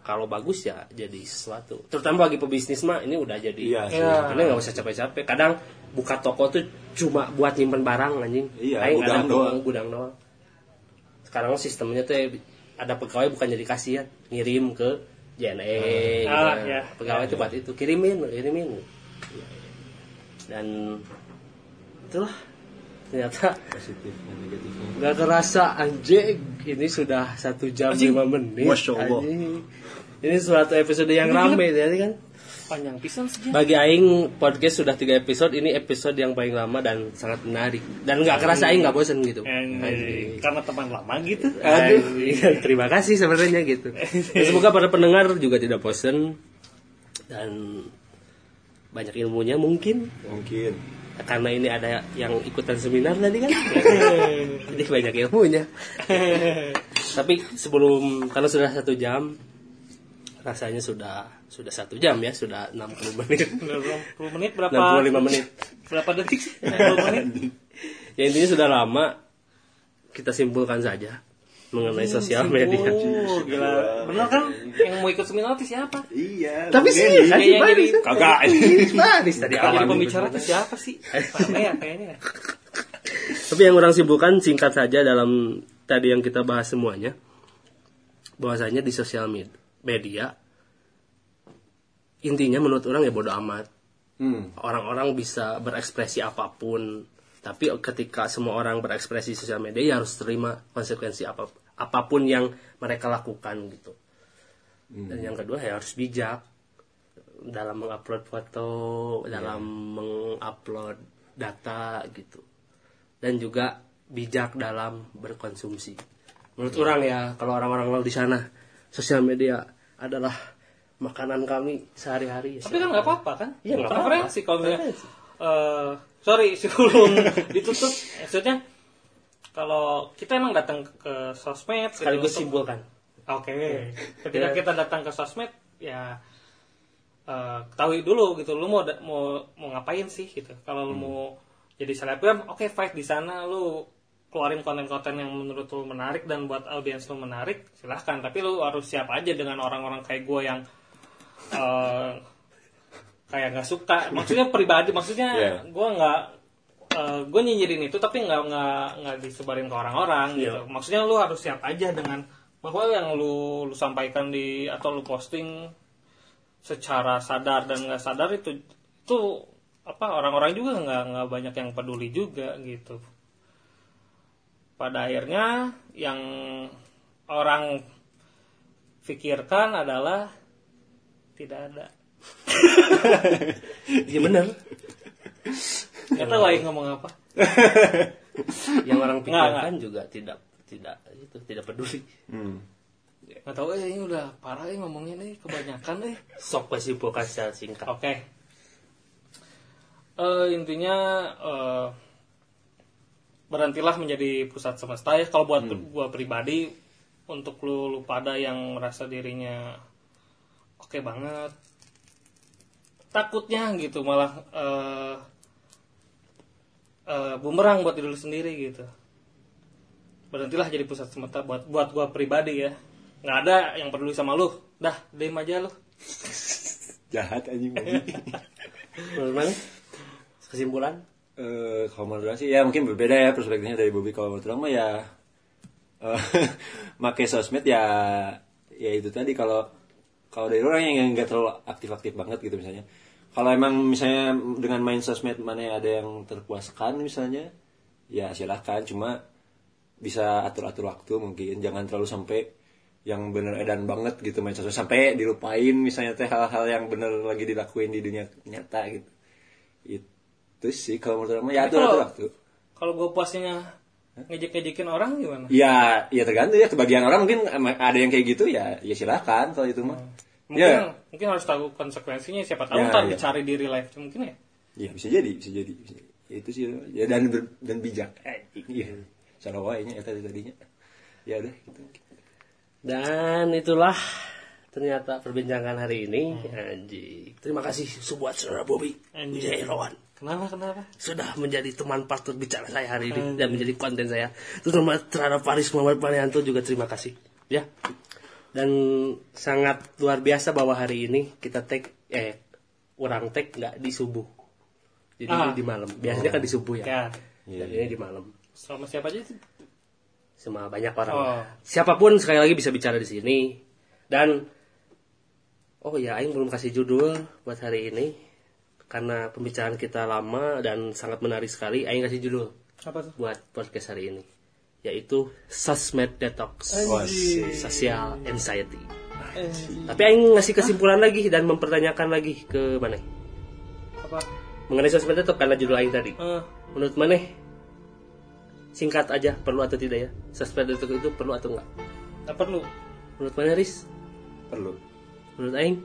kalau bagus ya jadi sesuatu terutama bagi pebisnis mah ini udah jadi Iya sih. Iya. karena nggak usah capek-capek kadang buka toko tuh cuma buat nyimpen barang anjing Iya, Aing gudang ada doang. gudang doang sekarang sistemnya tuh ya, ada pegawai bukan jadi kasihan ngirim ke JNE gitu Ah, kan. iya. pegawai itu buat itu kirimin kirimin dan itulah ternyata Positif dan negatifnya. nggak kerasa anjing ini sudah satu jam lima menit Masya Allah. Anjing. ini suatu episode yang rame jadi kan panjang pisan sih bagi Aing podcast sudah tiga episode ini episode yang paling lama dan sangat menarik. Dan nggak kerasa Aing nggak bosan gitu. Karena teman lama gitu. Aduh. terima kasih sebenarnya gitu. Dan semoga para pendengar juga tidak bosan dan banyak ilmunya mungkin. Mungkin. karena ini ada yang ikutan seminar tadi kan. Jadi banyak ilmunya. Tapi sebelum karena sudah satu jam rasanya sudah sudah satu jam ya sudah 60 menit. 60 menit berapa? 65 menit. Berapa detik? Sih 60 menit? Ya intinya sudah lama. Kita simpulkan saja mengenai sosial media. Oh gila. Bener kan? Yang mau ikut seminar itu siapa? Iya. tapi sih jadi Kagak. Baris tadi awal pembicara itu siapa sih? Ya kayaknya. Tapi yang orang sibukkan singkat saja dalam tadi yang kita bahas semuanya. Bahwasanya di sosial med- media intinya menurut orang ya bodoh amat. Hmm. Orang-orang bisa berekspresi apa pun, tapi ketika semua orang berekspresi sosial media ya harus terima konsekuensi apa apa pun yang mereka lakukan gitu. Dan yang kedua ya harus bijak dalam mengupload foto, dalam mengupload data gitu. Dan juga bijak dalam berkonsumsi. Menurut orang ya, kalau orang-orang lain di sana, sosial media adalah makanan kami sehari-hari. ya. tapi kan nggak apa-apa kan Iya, nggak apa-apa. referensi kalau misalnya eh, sorry sebelum ditutup maksudnya kalau kita emang datang ke sosmed gitu sekaligus untuk- simpulkan. Oke. Ketika Ya. kita datang ke sosmed ya eh, ketahui dulu gitu lu mau mau mau ngapain sih gitu. Kalau lu mau jadi selebgram, oke fight di sana lu keluarin konten-konten yang menurut lu menarik dan buat audiens lu menarik, silahkan. Tapi lu harus siap aja dengan orang-orang kayak gue yang eh, kayak nggak suka. Maksudnya pribadi, maksudnya Yeah. gue nggak gue nyinyirin itu tapi nggak nggak nggak disebarin ke orang-orang gitu. Iya. Maksudnya lu harus siap aja dengan bahwa yang lu lu sampaikan di atau lu posting secara sadar dan nggak sadar itu itu apa orang-orang juga nggak nggak banyak yang peduli juga gitu. Pada akhirnya yang orang pikirkan adalah tidak ada. Iya benar. Nggak tahu lagi ngomong apa. Yang orang pikirkan juga tidak tidak itu tidak peduli. Hmm. Nggak tahu eh ini udah parah eh ngomongnya nih kebanyakan eh. Sok simpulkan secara singkat. Oke. Eh, intinya eh, berhentilah menjadi pusat semesta ya. Kalau buat gua pribadi untuk lu, lu pada yang merasa dirinya oke banget, takutnya gitu malah eh, eh, bumerang buat diri lu sendiri gitu. Berhentilah jadi pusat semesta buat buat gua pribadi ya. Nggak ada yang peduli sama lu. Dah, diam aja lu. Jahat anjing mana? Kesimpulan? Eh, kalau menurut sih ya mungkin berbeda ya perspektifnya dari Bobby kalau menurut mah ya eh, make sosmed ya ya itu tadi kalau kalau dari orang yang nggak terlalu aktif-aktif banget gitu misalnya. Kalau emang misalnya dengan main sosmed mana ada yang terpuaskan misalnya ya silahkan. Cuma bisa atur-atur waktu mungkin. Jangan terlalu sampai yang bener edan banget gitu main sosmed. Sampai dilupain misalnya teh hal-hal yang bener lagi dilakuin di dunia nyata gitu. Itu sih kalau menurut orang ya atur atur waktu. Kalau gue puasnya ngejek-ngejekin orang gimana? ya ya tergantung ya. Kebagian orang mungkin ada yang kayak gitu ya ya silahkan kalau itu mah Mungkin ya mungkin harus tahu konsekuensinya siapa tahu Ya, ntar ya. dicari di real life mungkin ya. ya bisa jadi bisa jadi bisa jadi. Ya, itu sih ya dan ber- dan bijak eh, iya salah wainya ya tadi tadinya ya udah gitu Dan itulah ternyata perbincangan hari ini. Anjing. Terima kasih buat saudara Bobby Anjing. Irawan Kenapa kenapa? sudah menjadi teman partner bicara saya hari ini dan menjadi konten saya. Terutama terhadap Paris Muhammad Panianto juga terima kasih. Ya. Dan sangat luar biasa bahwa hari ini kita tag eh orang tag nggak di subuh. Jadi Ah. ini di malam. Biasanya kan di subuh ya. Ya. Iya, Dan ini di malam. Sama siapa aja sih? Sama banyak orang. Oh. Siapa pun sekali lagi bisa bicara di sini. Dan oh ya, Aing belum kasih judul buat hari ini karena pembicaraan kita lama dan sangat menarik sekali. Aing kasih judul Apa tuh? buat podcast hari ini yaitu Sosmed Detox. Social Anxiety. Tapi Aing ngasih kesimpulan lagi dan mempertanyakan lagi ke mana Apa? mengenai Sosmed Detox karena judul Aing tadi. Eh, Menurut mana singkat aja perlu atau tidak ya? Sosmed Detox itu perlu atau enggak? nggak perlu. Menurut mana Riz? perlu Menurut Aing?